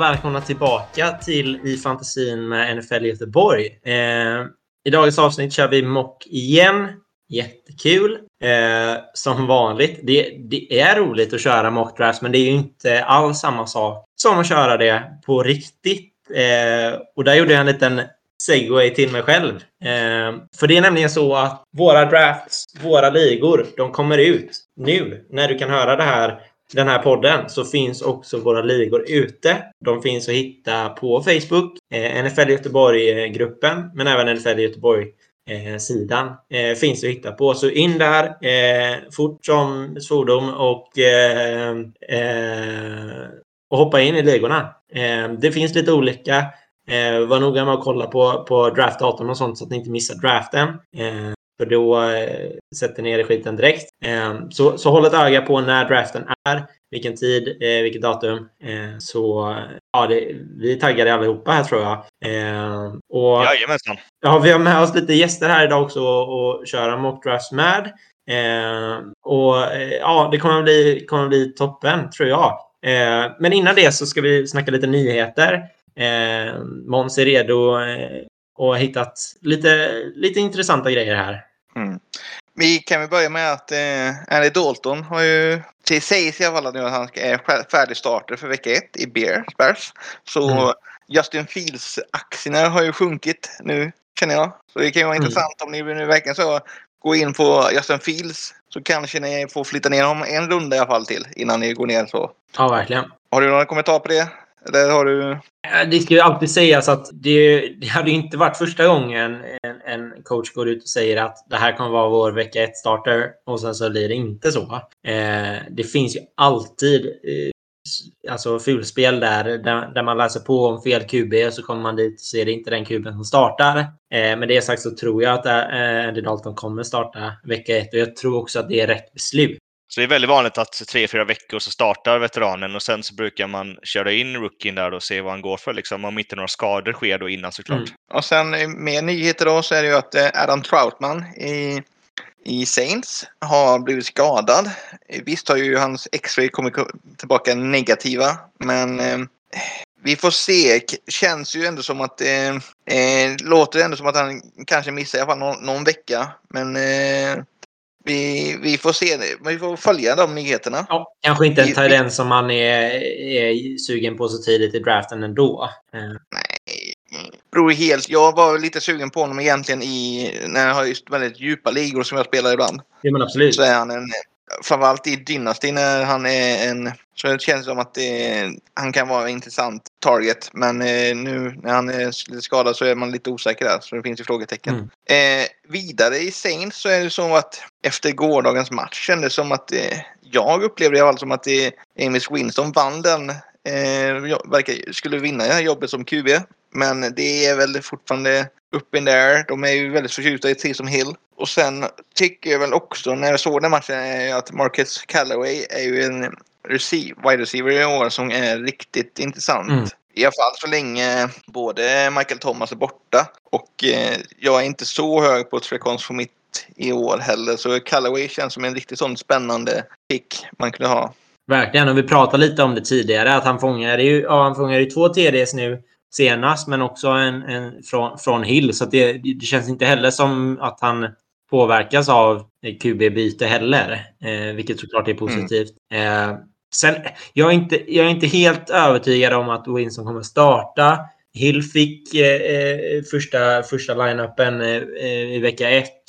välkomna tillbaka till I fantasin med NFL Göteborg. Eh, I dagens avsnitt kör vi mock igen. Jättekul. Eh, som vanligt. Det, det, är roligt att köra mock drafts, men det är ju inte alls samma sak som att köra det på riktigt. Eh, och där gjorde jag en liten segway till mig själv. Eh, för det är nämligen så att våra drafts, våra ligor, de kommer ut nu när du kan höra det här den här podden så finns också våra ligor ute. De finns att hitta på Facebook, eh, NFL Göteborg-gruppen, men även NFL Göteborg sidan eh, finns att hitta på. Så in där eh, fort som svordom och, eh, eh, och hoppa in i ligorna. Eh, det finns lite olika. Eh, var noga med att kolla på, på draftdatum och sånt så att ni inte missar draften. Eh, för då eh, sätter er i skiten direkt. Eh, så, så håll ett öga på när draften är, vilken tid, eh, vilket datum. Eh, så ja, det, vi är taggade allihopa här tror jag. Eh, och, Jajamensan. Ja, vi har med oss lite gäster här idag också och, och köra mockdrafts med. Eh, och eh, ja, det kommer bli, kommer bli toppen tror jag. Eh, men innan det så ska vi snacka lite nyheter. Eh, Måns är redo eh, och har hittat lite, lite intressanta grejer här. Mm. Vi kan väl börja med att eh, Andy Dalton har ju, det sägs i alla fall nu att han är färdig starter för vecka ett i Bears. Så mm. Justin Fields-aktierna har ju sjunkit nu känner jag. Så det kan ju vara mm. intressant om ni nu verkligen så gå in på Justin Fields så kanske ni får flytta ner honom en runda i alla fall till innan ni går ner så. Ja, verkligen. Har du några kommentarer på det? Eller har du... Det ska ju alltid sägas att det, det hade inte varit första gången en, en, coach går ut och säger att det här kommer vara vår vecka 1-starter. och sen så blir det inte så. Eh, det finns ju alltid eh, alltså fulspel där, där, där man läser på om fel QB och så kommer man dit och ser det inte den kuben som startar. Eh, med det sagt så tror jag att eh, Andy Dalton kommer starta vecka 1. och jag tror också att det är rätt beslut. Så det är väldigt vanligt att tre, fyra veckor så startar veteranen och sen så brukar man köra in rookien där och se vad han går för liksom. Om inte några skador sker då innan såklart. Mm. Och sen eh, med nyheter då så är det ju att eh, Adam Troutman i, i Saints har blivit skadad. Visst har ju hans X-ray kommit tillbaka negativa men eh, vi får se. Känns ju ändå som att eh, eh, låter ändå som att han kanske missar i alla fall någon, någon vecka. Men eh, vi, vi får se. Vi får följa de nyheterna. Ja, kanske inte en Tyrell som man är, är sugen på så tidigt i draften ändå. Nej, beror helt. Jag var lite sugen på honom egentligen i när jag har just väldigt djupa ligor som jag spelar ibland. Ja, men absolut. Så är han en framförallt i Dynasty när han är en... Så det känns som att det, han kan vara intressant target. Men eh, nu när han är lite skadad så är man lite osäker där. Så det finns ju frågetecken. Mm. Eh, vidare i Saints så är det så att efter gårdagens match kändes det som att eh, jag upplevde i alla fall som att det, Amos Winston vann den. Eh, verkar, skulle vinna det här jobbet som QB. Men det är väl fortfarande up in there. De är ju väldigt förtjusta i Taysom Hill. Och sen tycker jag väl också när jag såg den matchen att Marcus Callaway är ju en receive, wide receiver i år som är riktigt intressant. Mm. I alla fall så länge både Michael Thomas är borta och eh, jag är inte så hög på Trecons för mitt i år heller. Så Callaway känns som en riktigt sån spännande pick man kunde ha. Verkligen, och vi pratade lite om det tidigare att han fångar ju, ja, han fångar ju två TDs nu senast, men också en, en från, från Hill. Så det, det, känns inte heller som att han påverkas av QB-byte heller, eh, vilket såklart är positivt. Mm. Eh, sen, jag är, inte, jag är inte helt övertygad om att Winston kommer starta. Hill fick eh, eh första, första line-upen eh, i vecka ett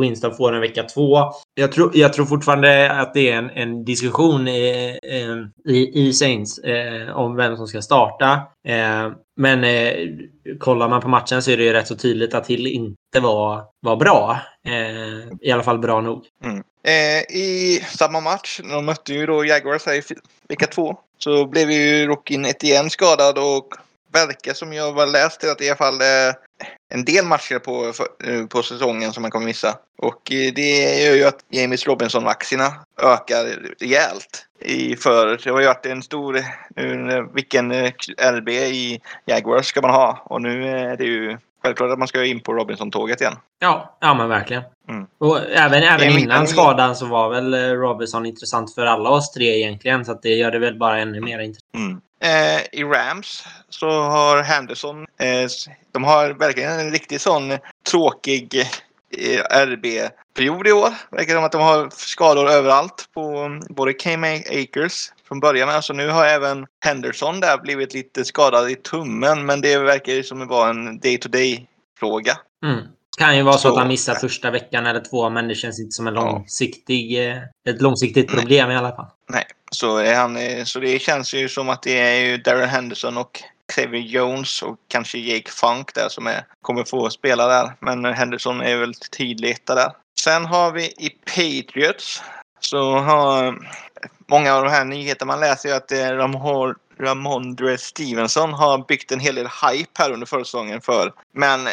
Winston får en vecka två. Jag tror, jag tror fortfarande att det är en, en diskussion i, ehm, i, i Saints eh, om vem som ska starta. Eh, men eh, kollar man på matchen så är det ju rätt så tydligt att Hill inte var, var bra. Eh, I alla fall bra nog. Mm. Eh, I samma match, de mötte ju då Jaguars här i vecka två, så blev ju Rockin igen skadad och verkar som jag har läst till att i alla fall eh, en del matcher på, eh, på säsongen som man kommer missa. Och eh, det gör ju att James Robinson-aktierna ökar rejält. I för, det har ju varit en stor, nu, vilken RB i Jaguars ska man ha? Och nu är det ju självklart att man ska in på Robinson-tåget igen. Ja, ja men verkligen. Mm. Och även, även innan skadan så var väl Robinson intressant för alla oss tre egentligen. Så det gör det väl bara ännu mer intressant. Mm. Eh, I Rams så har Henderson, eh, de har verkligen en riktigt sån tråkig eh, RB-period i år. Verkar som att de har skador överallt på um, både Cam Akers från början. Alltså nu har även Henderson där blivit lite skadad i tummen. Men det verkar ju som att vara en day-to-day-fråga. Mm. Kan ju vara så, så att han missar första veckan eller två, men det känns inte som en långsiktig, eh, ett långsiktigt problem Nej. i alla fall. Nej, så, är han, eh, så det känns ju som att det är ju Darren Henderson och Xavier Jones och kanske Jake Funk där som är, kommer få spela där. Men Henderson är väl tydlig etta där. Sen har vi i Patriots så har många av de här nyheterna man läser ju att eh, Ramon, Ramondre Stevenson har byggt en hel del hype här under försäsongen för. Men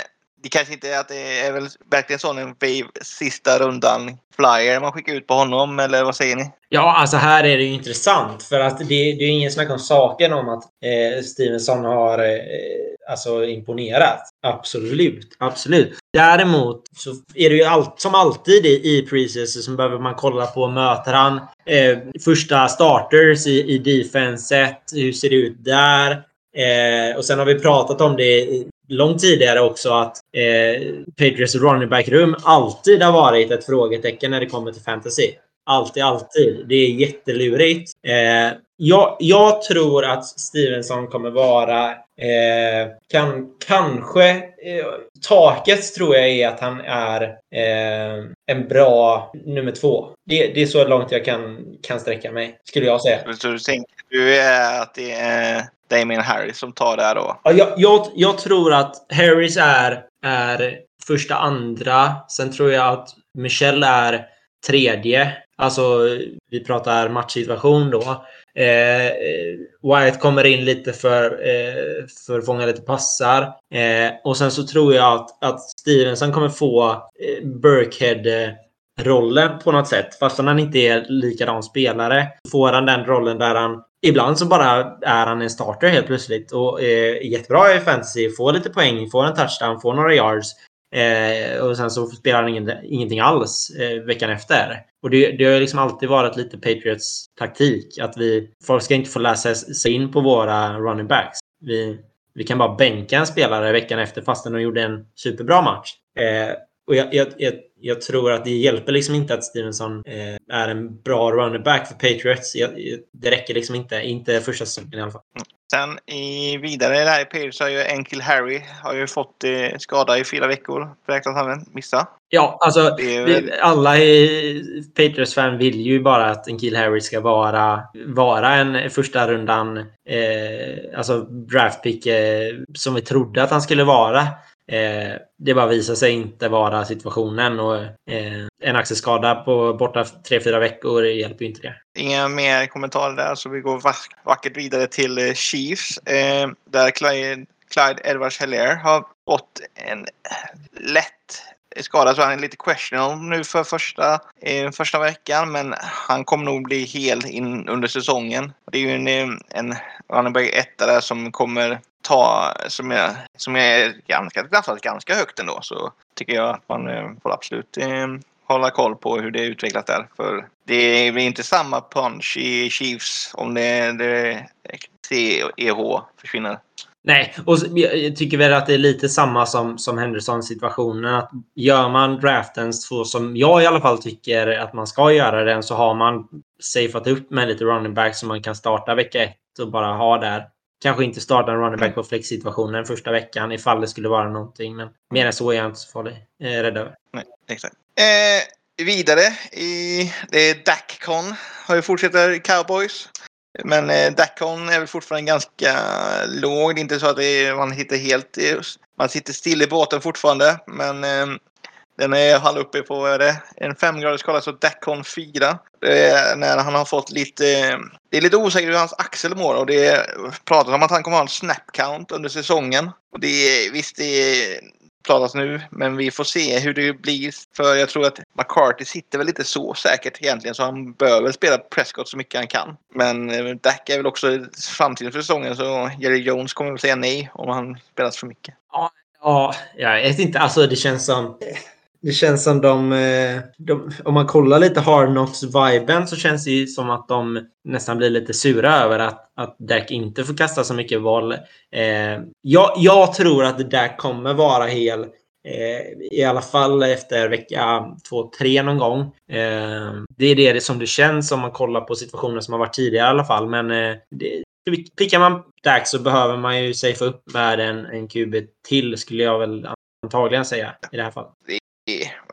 det kanske inte är att det är väl verkligen sån en wave sista rundan flyer man skickar ut på honom, eller vad säger ni? Ja, alltså här är det ju intressant för att det, det är ingen snack om saken om att eh, Stevenson har eh, alltså imponerat. Absolut, absolut. Däremot så är det ju allt, som alltid i, i preseason så behöver man kolla på möter han eh, första starters i, i defenset. Hur ser det ut där? Eh, och sen har vi pratat om det långt tidigare också att eh, Patriots running back-rum alltid har varit ett frågetecken när det kommer till fantasy. Alltid, alltid. Det är jättelurigt. Eh, jag, jag tror att Stevenson kommer vara eh, kan, kanske eh, taket tror jag är att han är eh, en bra nummer två. Det, det är så långt jag kan, kan sträcka mig, skulle jag säga. Så du tänker du är att det är Damien Harris som tar det här då? Ja, jag, jag, jag, tror att Harris är, är första, andra. Sen tror jag att Michelle är tredje. Alltså, vi pratar matchsituation då. Eh, Wyatt kommer in lite för, eh, för att fånga lite passar. Eh, och sen så tror jag att, att Stevenson kommer få eh, Burkhead rollen på något sätt. Fast han inte är likadan spelare. Får han den rollen där han Ibland så bara är han en starter helt plötsligt och eh, är jättebra i fantasy. Får lite poäng, får en touchdown, får några yards. Eh, och sen så spelar han ingen, ingenting alls eh, veckan efter. Och det, det har liksom alltid varit lite Patriots taktik. Att vi, folk ska inte få läsa sig in på våra running backs. Vi, vi kan bara bänka en spelare veckan efter fastän de gjorde en superbra match. Eh, och jag, jag, jag, jag, tror att det hjälper liksom inte att Stevenson eh, är en bra running back för Patriots. det räcker liksom inte. Inte första säsongen i alla fall. Sen i vidare där i Patriots har ju Enkil Harry har ju fått eh, skada i fyra veckor. Beräknas han missa. Ja, alltså väl... alla Patriots-fan vill ju bara att Enkil Harry ska vara, vara en första rundan eh, alltså draftpick eh, som vi trodde att han skulle vara. Eh, det bara visar sig inte vara situationen och eh, en axelskada på borta 3-4 veckor hjälper ju inte det. Inga mer kommentarer där så vi går vackert vidare till eh, Chiefs eh, där Clyde, Clyde edwards heller har fått en lätt Skadad så han är lite questionable nu för första, eh, första veckan men han kommer nog bli hel in under säsongen. Det är ju en, eh, en running back etta där som kommer ta, som är, som är ganska, ganska, ganska högt ändå, så tycker jag att man eh, får absolut eh, hålla koll på hur det utvecklas där. För det blir inte samma punch i Chiefs om det, det CEH försvinner. Nej, och jag tycker väl att det är lite samma som, som Henderson-situationen. Att gör man draften så som jag i alla fall tycker att man ska göra den så har man safeat upp med lite running back som man kan starta vecka ett och bara ha där kanske inte starta en running back på flex-situationen första veckan ifall det skulle vara någonting. Men mer än så är jag inte så farlig, eh, rädd över. Nej, exakt. Eh, vidare i det är Daccon. Har ju fortsätter Cowboys. Men eh, Dacon är väl fortfarande ganska låg. Det är inte så att är, man hittar helt... Eh, man sitter still i båten fortfarande. Men eh, den är halv uppe på vad är det? en femgradig skala, så Dacon 4. när han har fått lite... Eh, det är lite osäkert hur hans axel mår och det pratas om att han kommer ha en snap count under säsongen. Och det är, visst, det pratas nu, men vi får se hur det blir. För jag tror att McCarthy sitter väl inte så säkert egentligen, så han bör väl spela Prescott så mycket han kan. Men eh, Dak är väl också framtiden för säsongen, så Jerry Jones kommer väl säga nej om han spelas för mycket. Ja, ja jag vet inte. Alltså det känns som det känns som de, eh, de, Om man kollar lite Hard Knocks-viben så känns det ju som att de nästan blir lite sura över att, att Dak inte får kasta så mycket boll. Eh, jag, jag tror att Dak kommer vara hel eh, i alla fall efter vecka två, tre någon gång. Eh, det är det som det känns om man kollar på situationer som har varit tidigare i alla fall. Men eh, det, pickar man Dak så behöver man ju safea upp med en, en QB till skulle jag väl antagligen säga i det här fallet.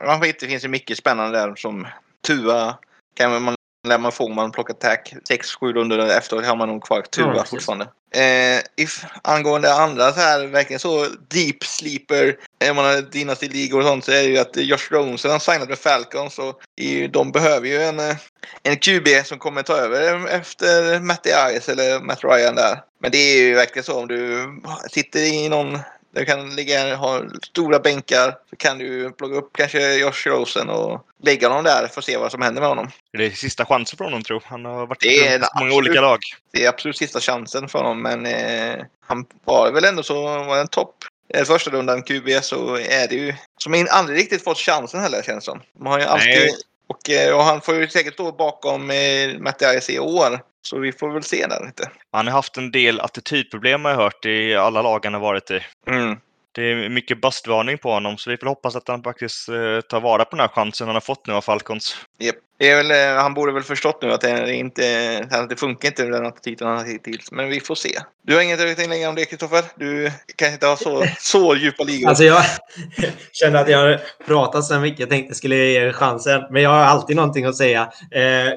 Man vet, det finns ju mycket spännande där som Tua kan man när man får man plocka tack 6-7 runder efteråt har man nog kvar Tua ja, fortfarande. Eh, if, angående andra så här verkligen så deep sleeper, om man har dynasty League och sånt så är det ju att Josh Rosen har signat med Falcons och de behöver ju en, eh, en QB som kommer ta över efter Matt Ice eller Matt Ryan där. Men det är ju verkligen så om du sitter i någon du kan ligga, ha stora bänkar. Så kan du plocka upp kanske Josh Rosen och lägga honom där för att se vad som händer med honom. Det är sista chansen för honom tror jag. Han har varit i många absolut, olika lag. Det är absolut sista chansen för honom. Men eh, han var väl ändå så var en topp. Eh, första rundan QB så är det ju som aldrig riktigt fått chansen heller känns det som. Man har ju alltid, Nej. Och, eh, och han får ju säkert stå bakom eh, Mattias i år. Så vi får väl se där lite. Han har haft en del attitydproblem har jag hört i alla lag han har varit i. Mm. Det är mycket bastvarning på honom så vi får hoppas att han faktiskt eh, tar vara på den här chansen han har fått nu av Falcons. Yep. Väl, eh, han borde väl förstått nu att det, inte, att det funkar inte med den attityden han har hittills. Men vi får se. Du har inget att lägga om det Kristoffer? Du kanske inte har så, så djupa ligor? Alltså jag kände att jag har pratat så mycket. Jag tänkte jag skulle ge er chansen. Men jag har alltid någonting att säga. Eh,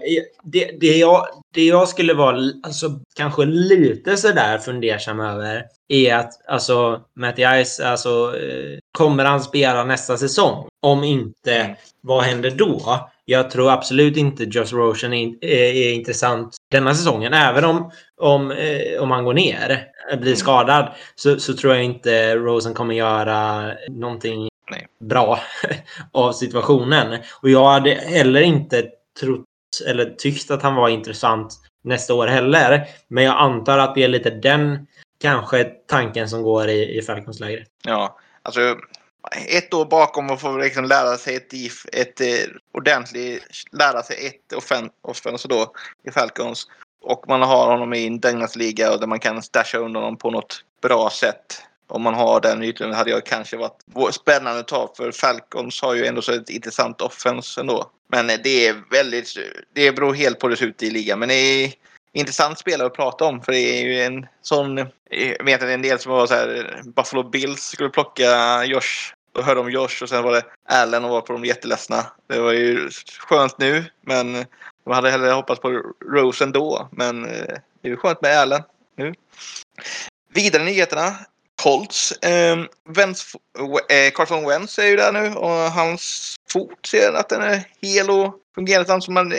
det, det, jag, det jag skulle vara alltså, kanske lite sådär fundersam över är att alltså, Mattias, alltså, eh, kommer han spela nästa säsong? Om inte, mm. vad händer då? Jag tror absolut inte Josh Rosen är, är, är, intressant denna säsongen. Även om, om, eh, om han går ner, blir mm. skadad, så, så tror jag inte Rosen kommer göra någonting Nej. bra av situationen. Och jag hade heller inte trott eller tyckt att han var intressant nästa år heller. Men jag antar att det är lite den kanske tanken som går i, i Falcons lägre. Ja, alltså ett år bakom och få liksom lära sig ett, ett, ett eh, ordentligt, lära sig ett offen, offense då i Falcons. Och man har honom i en Dagnas-liga och där man kan stasha undan honom på något bra sätt. Om man har den ytan hade jag kanske varit spännande att ta för Falcons har ju ändå så ett intressant offense ändå. Men det är väldigt, det beror helt på hur det ser ut i ligan. Men det är intressant spelare att prata om för det är ju en sån, jag vet att en del som var så här, Buffalo Bills skulle plocka Josh då hörde om Josh och sen var det Allen och var på de jätteledsna. Det var ju skönt nu men de hade hellre hoppats på Rose ändå. Men eh, det är ju skönt med Allen nu. Vidare nyheterna. Colts. Eh, Wentz, eh, Carson Wentz är ju där nu och hans fot ser att den är hel och fungerande. Som man,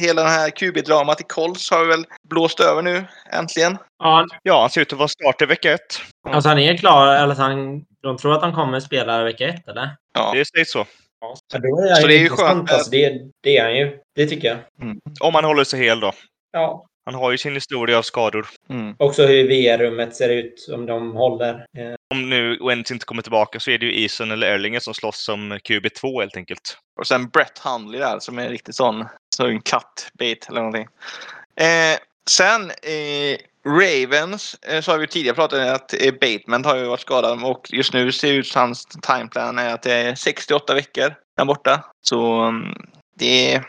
hela det här QB-dramat i Colts har väl blåst över nu äntligen. Ja, ja han ser ut att vara start i vecka ett. Alltså han är klar, eller han, de tror att han kommer spela vecka ett eller? Ja, det sägs så. Ja, så, är så det är ju skönt. Alltså, det, det är han ju. Det tycker jag. Mm. Om han håller sig hel då. Ja. Han har ju sin historia av skador. Mm. Också hur VR-rummet ser ut, om de håller. Eh. Om nu Wentz inte kommer tillbaka så är det ju Eason eller Erlinger som slåss som QB2 helt enkelt. Och sen Brett Hundley där som är riktigt sån, så en kattbit eller någonting. Eh, sen eh, Ravens eh, så har vi tidigare pratat om att eh, Bateman har ju varit skadad och just nu ser det ut som hans timeplan är att det är 68 veckor där borta. Så mm, det är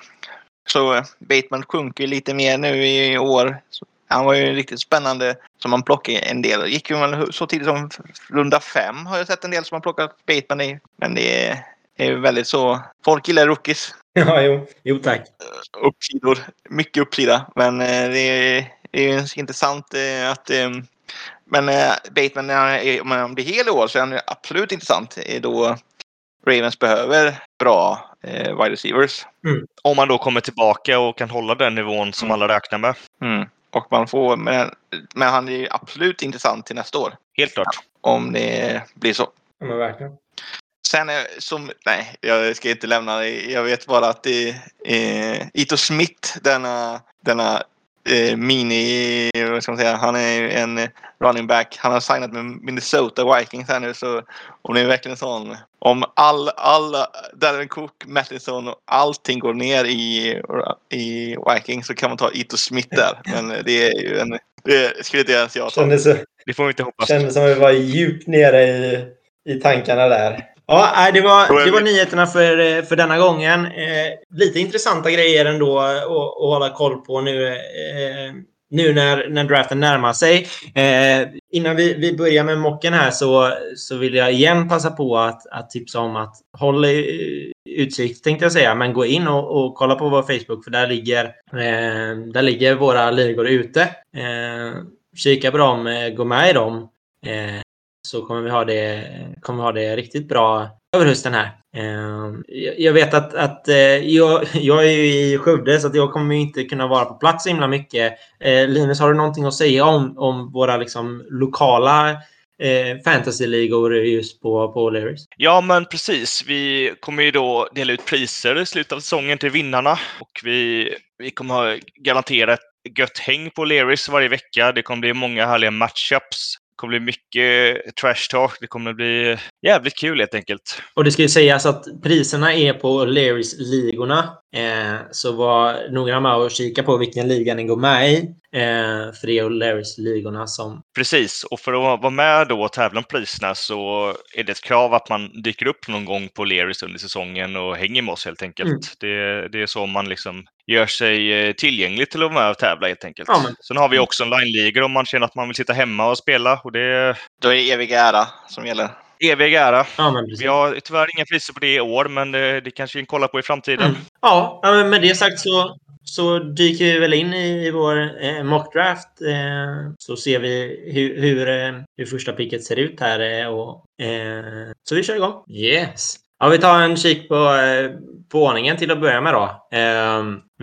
så eh, Bateman sjunker lite mer nu i år. Han var ju riktigt spännande som man plockade en del. gick ju så tidigt som runda fem har jag sett en del som har plockat Bateman i. Men det är, är väldigt så. Folk gillar rookies. Ja, jo. jo tack. Uppsidor. Mycket uppsida. Men eh, det är, det är intressant eh, att men Bateman, om han blir hel i år så är han absolut intressant. Då Ravens behöver bra eh, wide receivers. Mm. Om man då kommer tillbaka och kan hålla den nivån som mm. alla räknar med. Mm. Och man får, men, men han är absolut intressant till nästa år. Helt klart. Om det blir så. Ja, men verkligen. Sen är som, nej, jag ska inte lämna det. Jag vet bara att det är Ito Smith, denna, denna eh, mini, vad ska man säga, han är ju en running back. Han har signat med Minnesota Vikings här nu så om det är verkligen sån, om all, alla, Darren Cook, Mattison och allting går ner i, i Vikings så kan man ta Ito Smith där. Men det är ju en, det skulle inte ens jag ta. Kändes, Det får vi inte hoppas. kändes som att vi var djupt nere i, i tankarna där. Ja, det var, det var nyheterna för, eh, för denna gången. Eh, lite intressanta grejer ändå att, att hålla koll på nu, eh, nu när, när draften närmar sig. Eh, innan vi, vi börjar med mocken här så, så vill jag igen passa på att, att tipsa om att hålla i- utkik tänkte jag säga, men gå in och, och kolla på vår Facebook för där ligger, eh, där ligger våra ligor ute. Eh, kika på dem, eh, gå med i dem. Så kommer vi ha det, kommer vi ha det riktigt bra över hösten här. Ehm, jag- vet att, att eh, jag, jag är ju i Skövde så att jag kommer inte kunna vara på plats så himla mycket. Eh, Linus, har du någonting att säga om, om våra liksom, lokala eh, fantasyligor just på, på O'Learys? Ja, men precis. Vi kommer ju då dela ut priser i slutet av säsongen till vinnarna och vi, vi kommer ha garanterat gött häng på O'Learys varje vecka. Det kommer bli många härliga matchups. Kommer bli mycket trash talk. Det kommer bli jävligt kul helt enkelt. Och det ska ju sägas att priserna är på O'Learys-ligorna. Eh, så var noggranna med att kika på vilken liga ni går med i. Eh, för det är O'Learys-ligorna som... Precis, och för att vara med då och tävla om priserna så är det ett krav att man dyker upp någon gång på Leris under säsongen och hänger med oss helt enkelt. Mm. Det, det är så man liksom gör sig eh, tillgänglig till att vara med och tävla helt enkelt. Ja, men- Sen har vi också online-ligor om man känner att man vill sitta hemma och spela och det är Då är det evig ära som gäller. evig ära. Ja. Vi har tyvärr inga priser på det i år, men det, det kanske vi kan kolla på i framtiden. Mm. Ja, med det sagt så, så dyker vi väl in i, i vår eh, mockdraft. Eh, så ser vi hur, hur, eh, hur första picket ser ut här. Eh, och, eh, så vi kör igång. Yes. Ja, vi tar en kik på, på ordningen till att börja med då.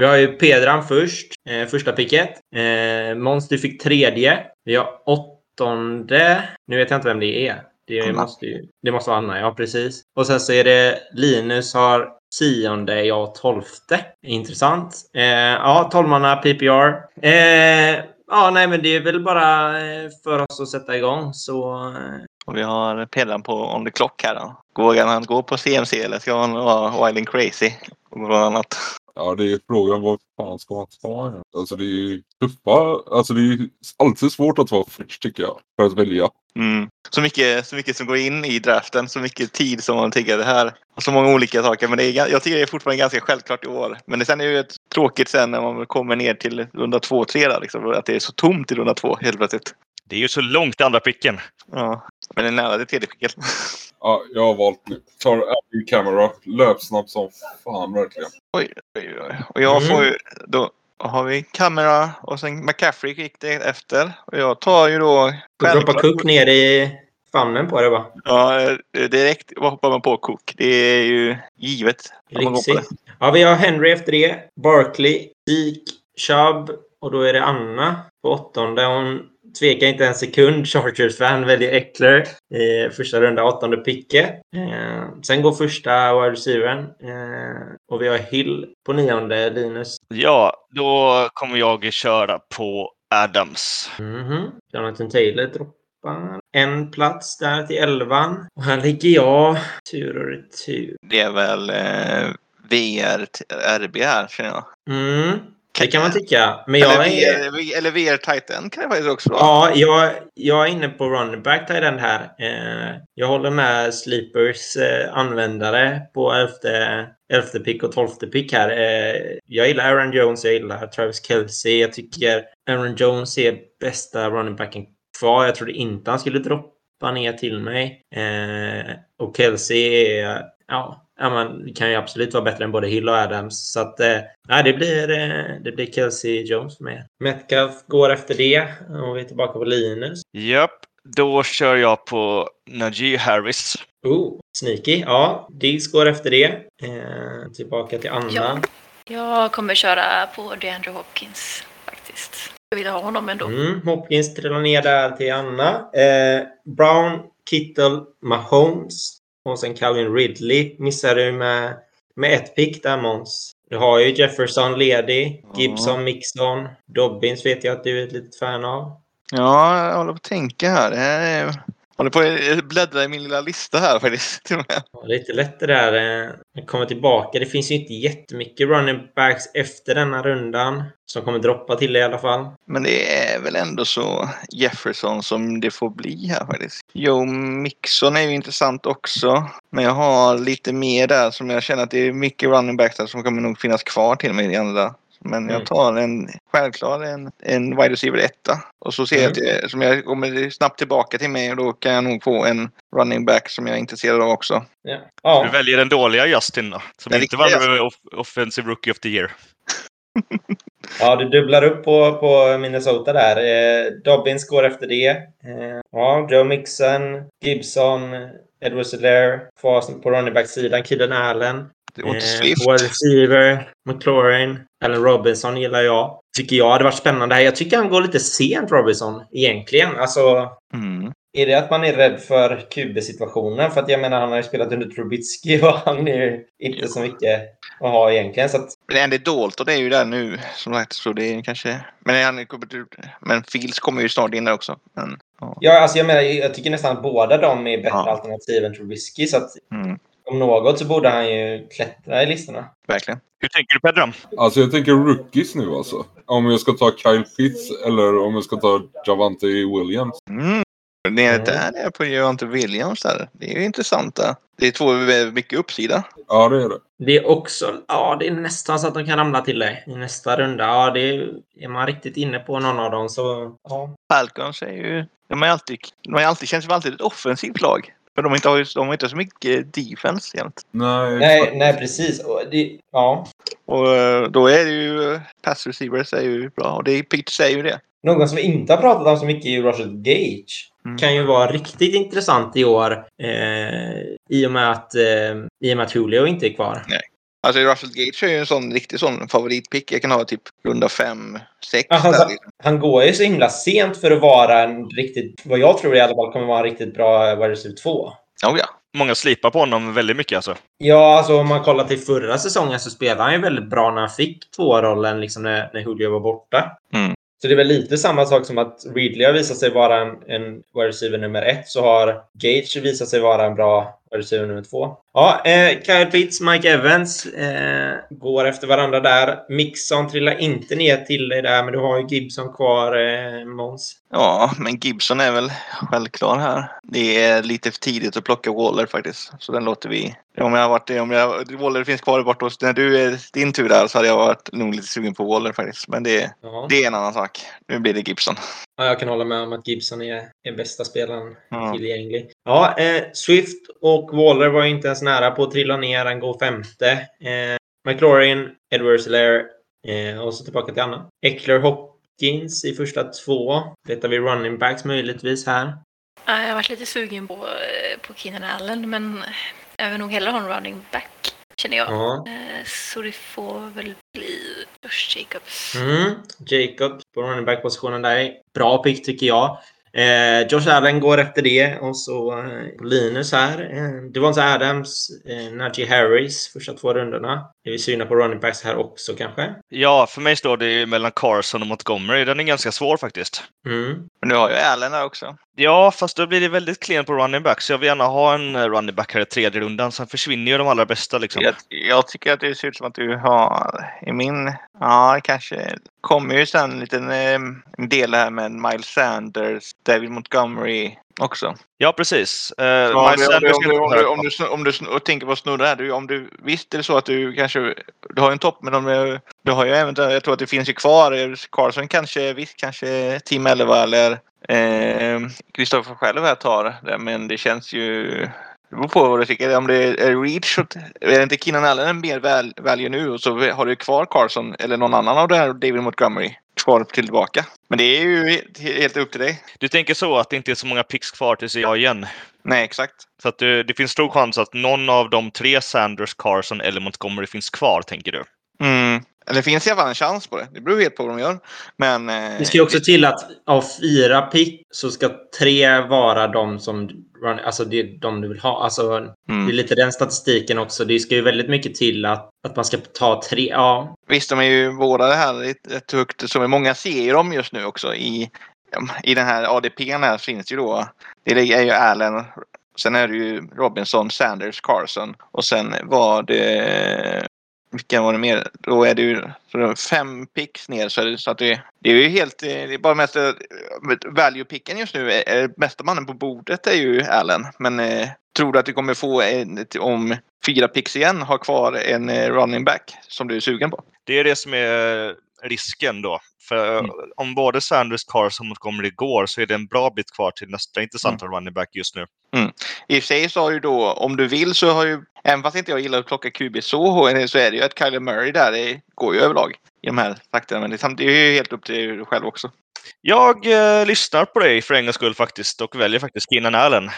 Vi har ju Pedran först, eh, första picket. Eh, du fick tredje. Vi har åttonde. Nu vet jag inte vem det är. Det Anna. måste, ju, det måste vara Anna, ja precis. Och sen så är det Linus har tionde, jag tolfte. Intressant. Eh, ja, tolvmanna PPR. Eh, ja, nej men det är väl bara eh, för oss att sätta igång så... Eh, Och vi har Pedran på on the clock här då. Vågar han gå på CMC eller ska han vara wild and crazy? Och något annat. Ja, det är frågan vad fan ska man ta? här? Alltså det är ju tuffa, alltså det är ju alltid svårt att vara först tycker jag. För att välja. Mm. Så, mycket, så mycket som går in i draften, så mycket tid som man tänker det här. Och så många olika saker. Men det är, jag tycker det är fortfarande ganska självklart i år. Men det sen är det ju ett tråkigt sen när man kommer ner till runda två, tre där, liksom, Att det är så tomt i runda två helt plötsligt. Det är ju så långt andra picken. Ja. Men det är nära till tredje skicket. Ja, jag har valt nu. Tar Abby Camera. Löpsnabb som fan verkligen. Oj, oj, oj. Och jag Mm. får ju... Då har vi Camera och sen McCaffrey gick det efter. Och jag tar ju då... du droppar Cook ner i famnen på det va? Ja, eh, direkt hoppar man på Cook. Det är ju givet. Ja, vi har Henry efter det. Barkley, Zeke, Chubb och då är det Anna på åttonde. Hon tvekar inte en sekund. Chargers-fan väljer Eckler i första runda, åttonde picke. Eh, sen går första wide receivern. Eh, och vi har Hill på nionde, Linus. Ja, då kommer jag köra på Adams. Mhm. Jonathan Taylor droppar en plats där till elvan. Och här ligger jag. Tur och retur. Det är väl eh, VR RB här känner jag. Mm. Det kan man tycka. Men jag eller, är... VR, eller VR Titan kan det faktiskt också vara. Ja, jag, jag är inne på running back den här. Eh, jag håller med Sleepers eh, användare på elfte, elfte pick och tolfte pick här. Eh, jag gillar Aaron Jones, jag gillar Travis Kelce. Jag tycker Aaron Jones är bästa running backen kvar. Jag trodde inte han skulle droppa ner till mig. Och Kelce är... Ja, ja, man kan ju absolut vara bättre än både Hill och Adams. Så att, eh, det blir, eh, det blir Kelsey Jones för mig. Metcalf går efter det. Och vi är tillbaka på Linus. Japp, då kör jag på Najee Harris. Oh, sneaky. Ja, Diggs går efter det. Eh, tillbaka till Anna. Ja. Jag kommer köra på DeAndre Hopkins faktiskt. Jag vill ha honom ändå. Mm, Hopkins trillar ner där till Anna. Eh, Brown, Kittle, Mahomes. Och sen Calvin Ridley missar du med, med ett pick där Måns. Du har ju Jefferson ledig. Gibson, Mixon, Dobbins vet jag att du är ett litet fan av. Ja, jag håller på att tänka här. Det här är... Håller på att bläddra i min lilla lista här faktiskt. till. Ja, lite lätt det där. eh, att komma tillbaka. Det finns ju inte jättemycket running backs efter denna rundan. Som kommer droppa till i alla fall. Men det är väl ändå så Jefferson som det får bli här faktiskt. Joe Mixon är ju intressant också. Men jag har lite mer där som jag känner att det är mycket running backs där som kommer nog finnas kvar till mig i andra. Men Mm. jag tar en, självklart en, en wide receiver etta. Och så ser jag att det, som jag kommer snabbt tillbaka till mig och då kan jag nog få en running back som jag är intresserad av också. Ja. Du ja. väljer den dåliga Justin då, som Den inte vann off Offensive Rookie of the Year. ja du dubblar upp på, på Minnesota där. Eh, Dobbins går efter det. Eh, ja, Joe Mixon, Gibson, Edward Selaire. Kvar på running back-sidan, Kidden Allen. Det var inte Eh, Swift. wide receiver, McLaurin, Allen Robinson gillar jag. Tycker jag hade varit spännande här. Jag tycker han går lite sent, Robinson, egentligen. Alltså, Mm. är det att man är rädd för QB-situationen? För att jag menar, han har ju spelat under Trubitsky och han är ju inte så mycket att ha egentligen. Så att, Men Andy Dalton är ju där nu som sagt. Så det är kanske... Men, han, men Fields kommer ju snart in där också. Men, ja. ja, alltså jag menar, jag tycker nästan att båda de är bättre Ja. alternativ än Trubisky. Så att Mm. Om något så borde han ju klättra i listorna. Verkligen. Hur tänker du Pedram? Alltså jag tänker rookies nu alltså. Om jag ska ta Kyle Pitts eller om jag ska ta Javante Williams. Mm. Det är Mm. där är på Javante Williams där. Det är ju intressant där. Det är två med mycket uppsida. Ja, det är det. Det är också, ja det är nästan så att de kan ramla till dig i nästa runda. Ja, det är, är man riktigt inne på någon av dem så, ja. Falcons är ju... De, är alltid, de är alltid, känns ju alltid ett offensivt lag. För de, inte har, ju- de har inte så mycket defense jämt. Nej, Nej, nej precis. Och det, ja. Och eh, då är det ju... eh, Pass receivers är ju bra. Och det är, är ju det. Någon som vi inte har pratat om så mycket är ju Russell Gage. Mm. Kan ju vara riktigt intressant i år eh, i, och med att, eh, i och med att Julio inte är kvar. Alltså Russell Gage är ju en sån riktig sån favoritpick. Jag kan ha typ runda 5, 6 Ja, han, liksom. han går ju så himla sent för att vara en riktigt, vad jag tror i alla fall kommer vara en riktigt bra wide receiver 2. Oh, ja. Många slipar på honom väldigt mycket alltså. Ja, alltså om man kollar till förra säsongen så spelade han ju väldigt bra när han fick tvårollen liksom när, när Julio var borta. Mm. Så det är väl lite samma sak som att Ridley har visat sig vara en, en wide receiver nummer ett så har Gage visat sig vara en bra receiver nummer två. Ja, eh, Kyle Pitts, Mike Evans eh, går efter varandra där. Mixon trillar inte ner till dig där, men du har ju Gibson kvar, eh, Måns. Ja, men Gibson är väl självklar här. Det är lite för tidigt att plocka Waller faktiskt. Så den låter vi... Om jag varit om jag, Waller finns kvar bort hos... När du är din tur där så hade jag varit nog lite sugen på Waller faktiskt. Men det, Ja. det är en annan sak. Nu blir det Gibson. Ja, jag kan hålla med om att Gibson är, är bästa spelaren Ja. tillgänglig. Ja, eh, Swift och Waller var ju inte ens nära på att trilla ner. Han går femte. Eh, McLaurin, Edwards Lair eh, och så tillbaka till Anna. Eckler Hopkins i första två. Letar vi running backs möjligtvis här. Ja, Jag har varit lite sugen på, eh, på Keenan Allen, men jag vill nog hellre ha en running back, känner jag. Ja. Eh, Så det får väl bli Josh Jacobs. Mm. Jacob på running back-positionen där. Bra pick tycker jag. Eh, Josh Allen går efter det och så eh, Linus här. Eh, Devonta Adams, eh, Najee Harris första två rundorna. Är vi sugna på running backs här också kanske? Ja, för mig står det ju mellan Carson och Montgomery. Den är ganska svår faktiskt. Mm. Men nu har jag Allen där också. Ja, fast då blir det väldigt klent på running back. Så jag vill gärna ha en eh, running back här i tredje rundan. Sen försvinner ju de allra bästa liksom. Jag, jag tycker att det ser ut som att du har i min... Ja, kanske kommer ju sen en liten eh, del här med Miles Sanders, David Montgomery också. Ja, precis. Miles om, Sanders du, om, är du, inte om, du, om, du, snu- om du snu- och tänker på snurra här. Du, om du, visst är det så att du kanske... Du har ju en topp, men om, du har ju även... Jag tror att det finns ju kvar. Carson kanske, visst kanske Team 11 eller Kristoffer själv här tar det. Men det känns ju... Det beror på vad du tycker. Om det är Reach är det inte Keenan Allen en mer väl, value nu och så har du kvar Carson eller någon annan av det här David Montgomery kvar tillbaka. Men det är ju helt, helt upp till dig. Du tänker så att det inte är så många picks kvar tills jag igen? Nej, exakt. Så att det, det finns stor chans att någon av de tre, Sanders, Carson eller Montgomery, finns kvar, tänker du? Mm. Eller det finns i alla fall en chans på det. Det beror helt på vad de gör. Men... Eh, Det ska ju också till att av fyra pick så ska tre vara de som run, alltså det de du vill ha. Alltså, mm. Det är lite den statistiken också. Det ska ju väldigt mycket till att, att man ska ta tre. Ja, Visst, de är ju båda det här rätt högt. Som många ser ju dem just nu också. I, I den här ADPn här finns ju då. Det är ju Allen. Sen är det ju Robinson, Sanders, Carson. Och sen var det... Vilka var det mer? Då är det ju fem picks ner. Så, det, så att det, det är ju helt... Det är bara mest... Value-picken just nu. Är, bästa mannen på bordet är ju Allen. Men eh, tror du att du kommer få en, om fyra picks igen ha kvar en eh, running back som du är sugen på? Det är det som är risken då. För Mm. om både Sanders, Carson och Montgomery går så är det en bra bit kvar till nästa intressanta running back just nu. I och för sig så har ju då, om du vill så har ju, även fast inte jag gillar att plocka QB så så är det ju att Kyler Murray där det går ju överlag i de här takterna. Men det är ju helt upp till dig själv också. Jag eh, lyssnar på dig för en gångs skull faktiskt och väljer faktiskt Keenan Allen.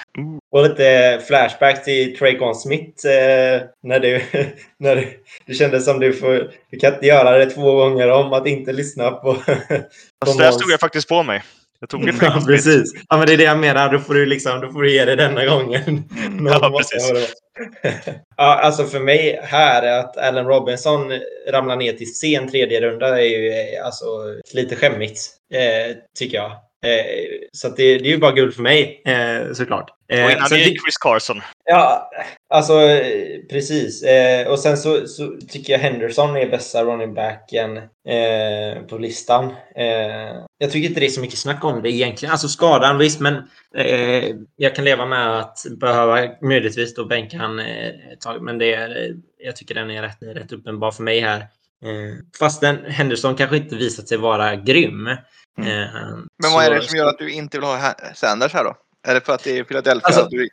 Och lite flashback till Traycon Smith. Eh, när du, när du, det kändes som du får... Du kan inte göra det två gånger om att inte lyssna på... där Måns. stod jag faktiskt på mig. Jag tog Ja, precis. Ja, men det är det jag menar. Då får du, liksom, då får du ge det denna gången. Någon Ja, precis. ja, alltså för mig här är att Allen Robinson ramlar ner till sen tredje runda är ju eh, alltså, lite skämmigt, eh, tycker jag. Eh, så det, det är ju bara guld för mig, eh, såklart. Eh, Och innan sen det är Chris Carson. Ja, alltså eh, precis. Och sen så, så tycker jag Henderson är bästa running backen på listan. Jag tycker inte det är så mycket snack om det egentligen. Alltså skadan, visst, men jag kan leva med att behöva möjligtvis då bänka han ett tag. Men det är, jag tycker den är rätt, rätt uppenbar för mig här. Eh, fast den, Henderson kanske inte visat sig vara grym. Eh, Mm. Men vad är det som gör att du inte vill ha Sanders här då? Är det för att det är Philadelphia? Alltså- att du,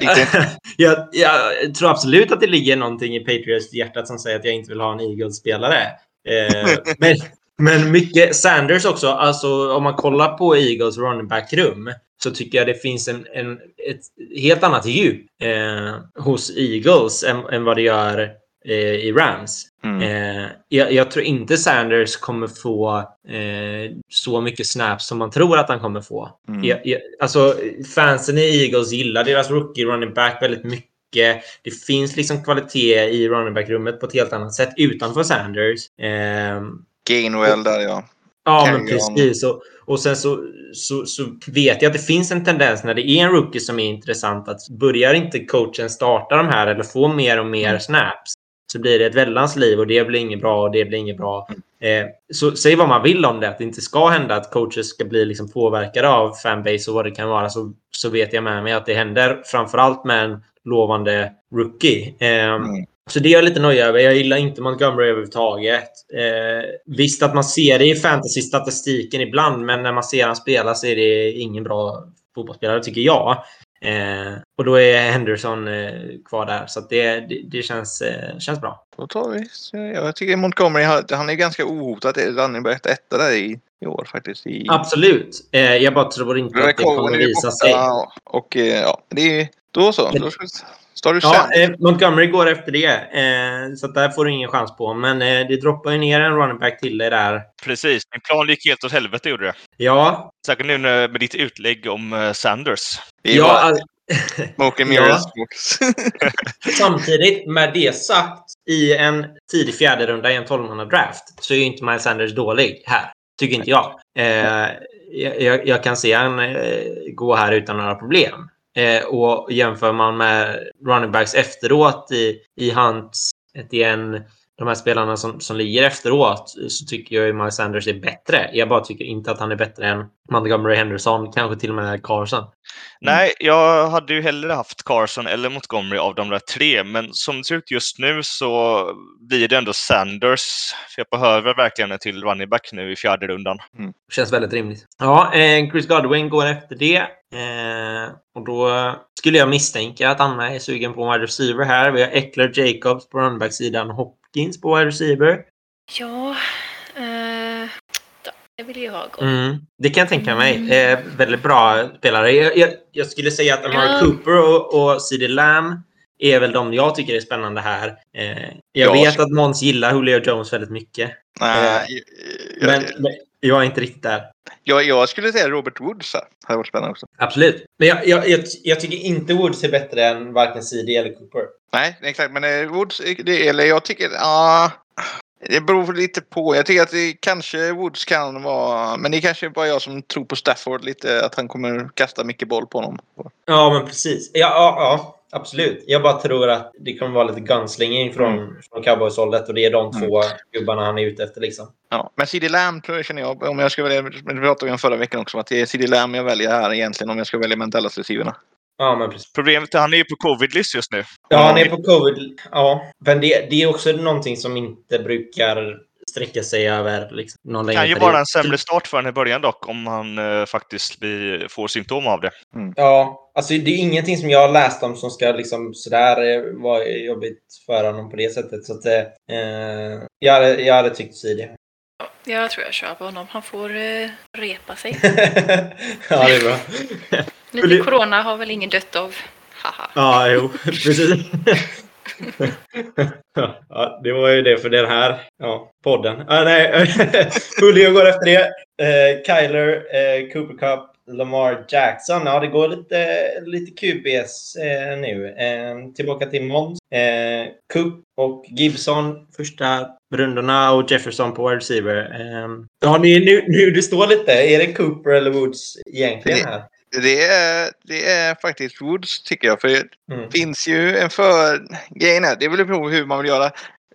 jag, jag tror absolut att det ligger någonting i Patriots hjärtat som säger att jag inte vill ha en Eagles-spelare. Eh, men, men mycket Sanders också. Alltså, om man kollar på Eagles running back-rum så tycker jag det finns en, en, ett helt annat djup eh, hos Eagles än, än vad det gör eh, i Rams. Mm. Eh, jag, jag tror inte Sanders kommer få eh, så mycket snaps som man tror att han kommer få. Mm. Jag, jag, alltså, fansen i Eagles gillar deras rookie running back väldigt mycket. Det finns liksom kvalitet i running back-rummet på ett helt annat sätt utanför Sanders. Ehm, Gainwell där ja. Ja, men precis. Och, och sen så, så, så vet jag att det finns en tendens när det är en rookie som är intressant att börjar inte coachen starta de här eller få mer och mer snaps så blir det ett väldans liv och det blir inget bra och det blir inget bra. Eh, så säg vad man vill om det, att det inte ska hända att coacher ska bli liksom påverkade av fanbase och vad det kan vara så, så vet jag med mig att det händer framförallt med en lovande rookie. Eh, Mm. så det är jag lite nöjd över. Jag gillar inte Montgomery överhuvudtaget. Eh, visst att man ser det i fantasy-statistiken ibland, men när man ser han spela så är det ingen bra fotbollsspelare, tycker jag. Eh, och då är Henderson eh, kvar där, så det, det, det känns, eh, känns bra. Då tar vi. Jag tycker Montgomery, han är ganska ohotad. running back etta där i, i år faktiskt. I, Absolut. Eh, jag bara tror inte att det kommer visa sig. Och eh, ja, det är då så. Då ska- står du Ja, eh, Montgomery går efter det, eh, så att där får du ingen chans på. Men eh, det droppar ju ner en running back till dig där. Precis. Min plan gick helt åt helvete gjorde det. Ja, Säkert nu med ditt utlägg om eh, Sanders. Är ja all- smoke and mirrors. smokes. Samtidigt med det sagt, i en tidig fjärde runda i en 12 draft så är ju inte Miles Sanders dålig här. Tycker inte jag. Eh, jag, jag, jag kan se han eh, gå här utan några problem. Eh, och jämför man med running backs efteråt i, i Hunts, Etienne, de här spelarna som, som ligger efteråt så tycker jag ju Miles Sanders är bättre. Jag bara tycker inte att han är bättre än Montgomery Henderson, kanske till och med Carson. Nej, jag hade ju hellre haft Carson eller Montgomery av de där tre, men som det ser ut just nu så blir det ändå Sanders. För jag behöver verkligen en till running back nu i fjärde rundan. Känns väldigt rimligt. Ja, eh, Chris Godwin går efter det. Eh, och då skulle jag misstänka att Anna är sugen på en wide receiver här. Vi har Eckler Jacobs på runback-sidan, Hopkins på wide receiver. Ja, eh, det vill jag ha. Mm. Mm, det kan jag tänka mig. Eh, väldigt bra spelare. Jag, jag, jag skulle säga att Amari Ja. Cooper och, och CD Lamb är väl de jag tycker är spännande här. Eh, jag Ja, vet så- att Måns gillar Julio Jones väldigt mycket. Nej, jag, Men, men jag är inte riktigt där. jag, jag skulle säga Robert Woods. här. Hade varit spännande också. Absolut. Men jag, jag, jag, jag tycker inte Woods är bättre än varken CD eller Cooper. Nej, exakt. Men eh, Woods, eh, det, eller jag tycker... Ja, det beror lite på. Jag tycker att det kanske Woods kan vara... Men det är kanske bara jag som tror på Stafford lite. Att han kommer kasta mycket boll på honom. Ja, men precis. Ja, ja, ja absolut. Jag bara tror att det kommer vara lite gunslinging från, från cowboys-hållet och det är de två gubbarna han är ute efter. Liksom. Ja, men CD Lamb tror jag, känner jag, om jag ska välja, men det pratade vi om förra veckan också, att det är CD Lamb jag väljer här egentligen om jag ska välja Mendellas receiverna. Ja, men precis. Problemet är att han är ju på covid-list just nu. Ja, han är på covid. Ja, men det, det är också någonting som inte brukar sträcka sig över liksom, någon längre kan ju period. vara en sämre start för honom i början dock, om han eh, faktiskt blir, får symptom av det. Ja, alltså det är ingenting som jag har läst om som ska liksom sådär eh, vara jobbigt för honom på det sättet. Så att, eh, jag, hade, jag hade tyckt. Ja, jag tror jag kör på honom. Han får eh, repa sig. ja, det är bra. Lite corona har väl ingen dött av. Haha. Ja, jo, precis. ja, det var ju det för den här ja, podden. Ah, nej, Julio går efter det. Eh, Kyler, eh, Cooper Cup, Lamar Jackson. Ja, det går lite, lite QBs eh, nu. Eh, tillbaka till Måns. Eh, Coop och Gibson första rundorna och Jefferson på wide receiver. Eh, ja, är nu, nu det står lite. Är det Cooper eller Woods egentligen här? Det är, det är faktiskt Woods tycker jag, för det Mm. finns ju en för... Grejen är, det beror på hur man vill göra.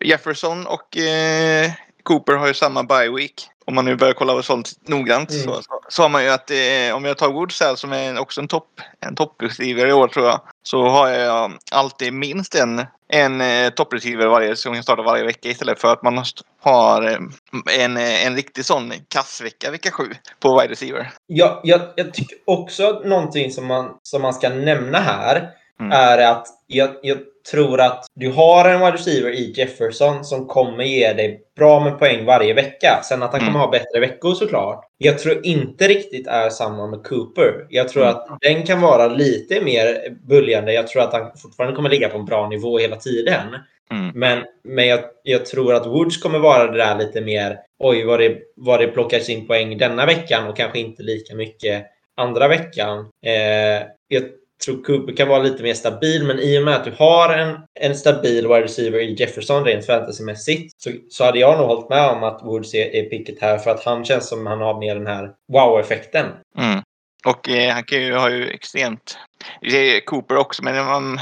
Jefferson och eh, Cooper har ju samma bye week. Om man nu börjar kolla sånt noggrant Mm. så, så, så har man ju att eh, om jag tar Woods här som är också en topp en toppreceiver i år tror jag. Så har jag alltid minst en, en eh, toppreceiver varje som jag startar varje vecka istället för att man måste- har eh, en, eh, en riktig sån kassvecka vecka sju på wide receiver. Jag, jag, jag tycker också någonting som man, som man ska nämna här Mm. är att jag, jag tror att du har en wide receiver i Jefferson som kommer ge dig bra med poäng varje vecka. Sen att han Mm. kommer ha bättre veckor såklart. Jag tror inte riktigt är samma med Cooper. Jag tror Mm. att den kan vara lite mer buljande. Jag tror att han fortfarande kommer ligga på en bra nivå hela tiden. Mm. Men, men jag, jag tror att Woods kommer vara det där lite mer oj vad det, vad det plockas in poäng denna veckan och kanske inte lika mycket andra veckan. Eh, jag tror Cooper kan vara lite mer stabil men i och med att du har en, en stabil wide receiver i Jefferson rent fantasymässigt så, så hade jag nog hållit med om att Woods är, är picket här för att han känns som han har mer den här wow-effekten. Mm. Och eh, han kan ju, har ju extremt... Det är Cooper också, men man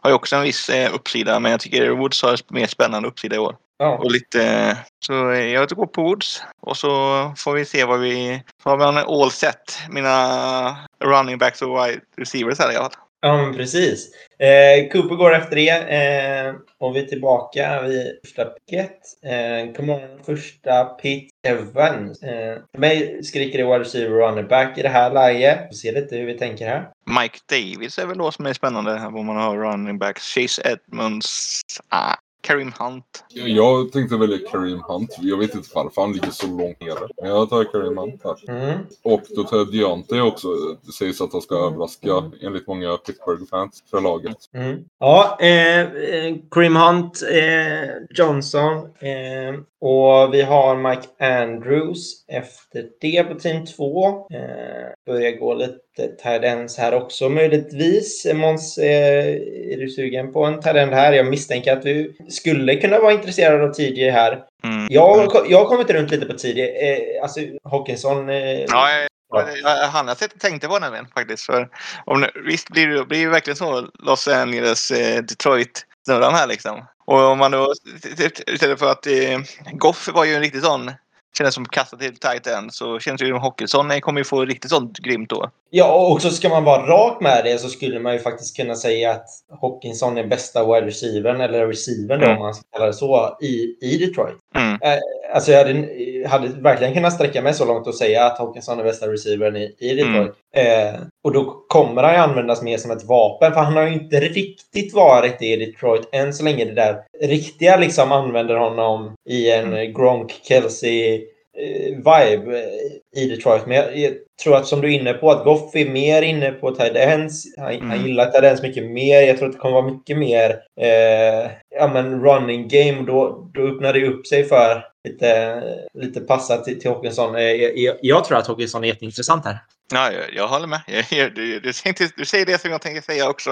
har ju också en viss eh, uppsida. Men jag tycker Woods har mer spännande uppsida i år. Ja. Och lite... Så jag går på Woods. Och så får vi se vad vi... Så har man all set. Mina running backs och wide receivers här i alla fall. Ja, men precis. Eh, Cooper går efter det. Eh, och vi är tillbaka vid första picket. Eh, kommer ihåg första pick Evans. Eh, för mig skriker det wide receiver running back i det här läget. Vi ser lite hur vi tänker här. Mike Davis är väl då som är spännande. här, Vad man har running backs. Chase Edmonds. Ah, Kareem Hunt. Jag tänkte välja Kareem Hunt. Jag vet inte varför han ligger så långt nere. Men jag tar Kareem Hunt här. Mm. Och då tar jag Deontay också. Det sägs att han ska överraska enligt många Pittsburgh-fans för laget. Mm. Ja, eh, Kareem Hunt, eh, Johnson eh, och vi har Mike Andrews efter det på team 2. Eh, börjar gå lite ends här också möjligtvis. Måns, eh, är du sugen på en end här? Jag misstänker att du skulle kunna vara intresserad av TJ här. Mm. Jag, jag har kommit runt lite på TJ. Eh, alltså Hawkinson. Eh, Ja, jag, Ja. jag, han har sett tänkte på nämligen faktiskt. För om, det- visst blir det blir ju verkligen så Los Angeles, eh, Detroit snurran här liksom. Och om man då istället för att eh, Goff var ju en riktig sån kändes som kasta till tight end så känns det ju som eh, kommer ju få riktigt sånt grymt år. Ja, och också ska man vara rak med det så skulle man ju faktiskt kunna säga att Hawkinson är bästa wide receivern, eller receivern då, Mm. om man ska kalla det så, i, i Detroit. Mm. Eh, alltså jag hade, hade verkligen kunnat sträcka mig så långt och säga att Hawkinson är bästa receivern i, i Detroit. Eh, och då kommer han ju användas mer som ett vapen, för han har ju inte riktigt varit i Detroit än så länge det där riktiga liksom använder honom i en Gronk, Kelsey, vibe eh, i Detroit. Men jag, tror att som du är inne på, att Goff är mer inne på tight ends. Han, Mm. han gillar tight ends mycket mer. Jag tror att det kommer vara mycket mer eh, ja, men running game. Då, då öppnar det upp sig för lite, lite passa till, till Hawkinson. Eh, jag, jag, jag tror att Hawkinson är jätteintressant här. Ja, jag, jag håller med. Du, du, du säger det som jag tänker säga också.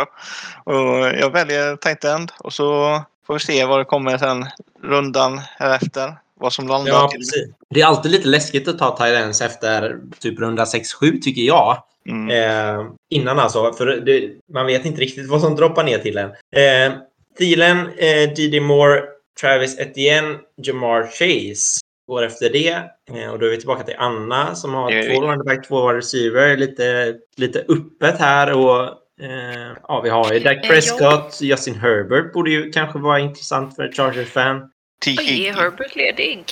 Och jag väljer tight end och så får vi se vad det kommer sen rundan här efter. Vad som landar Ja, till. precis. Det är alltid lite läskigt att ta ends efter typ runda 6-7 tycker jag. Mm. Eh, innan alltså, för det, man vet inte riktigt vad som droppar ner till en. Eh, Thielen, eh, D.D. Moore, Travis Etienne, Jamar Chase går efter det. Eh, och då är vi tillbaka till Anna som har är två running back, två wide receiver. Lite, lite öppet här. Och, eh, ja, vi har ju Dak Prescott, Justin Herbert borde ju kanske vara intressant för ett Chargers-fan. Oj. Herbert ledig?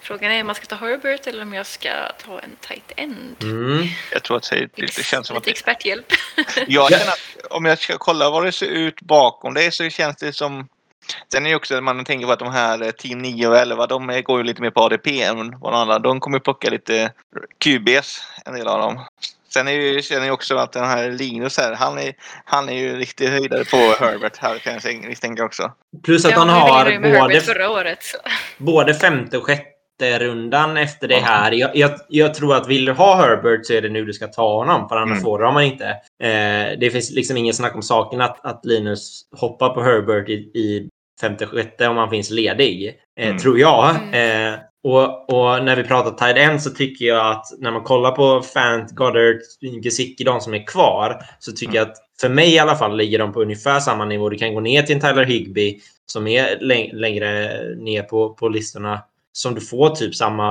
Frågan är om man ska ta Herbert eller om jag ska ta en tight end. Mm. Jag tror att det, det känns som att Lite experthjälp. Jag Ja. känner att om jag ska kolla vad det ser ut bakom det så känns det som... Sen är det också man tänker på att de här eh, team 9 och 11 de är- går ju lite mer på ADP än vad de andra. De kommer plocka lite QBs, en del av dem. Sen är ju, känner jag också att den här Linus här, han är, han är ju riktigt höjdare på Herbert här kan jag tänka- misstänka också. Plus att Ja, han har både förra året. Så. både femte och sjätte rundan efter det här. Jag, jag, jag tror att vill du ha Herbert så är det nu du ska ta honom, för annars Mm. får du honom inte. Eh, det finns liksom ingen snack om saken att, att Linus hoppar på Herbert i, i femte, sjätte om han finns ledig, eh, Mm. tror jag. Mm. Eh, och, och när vi pratar tight end så tycker jag att när man kollar på Fant, Goddard, Gesicki, de som är kvar, så tycker jag att för mig i alla fall ligger de på ungefär samma nivå. Du kan gå ner till en Tyler Higby som är läng- längre ner på, på listorna som du får typ samma,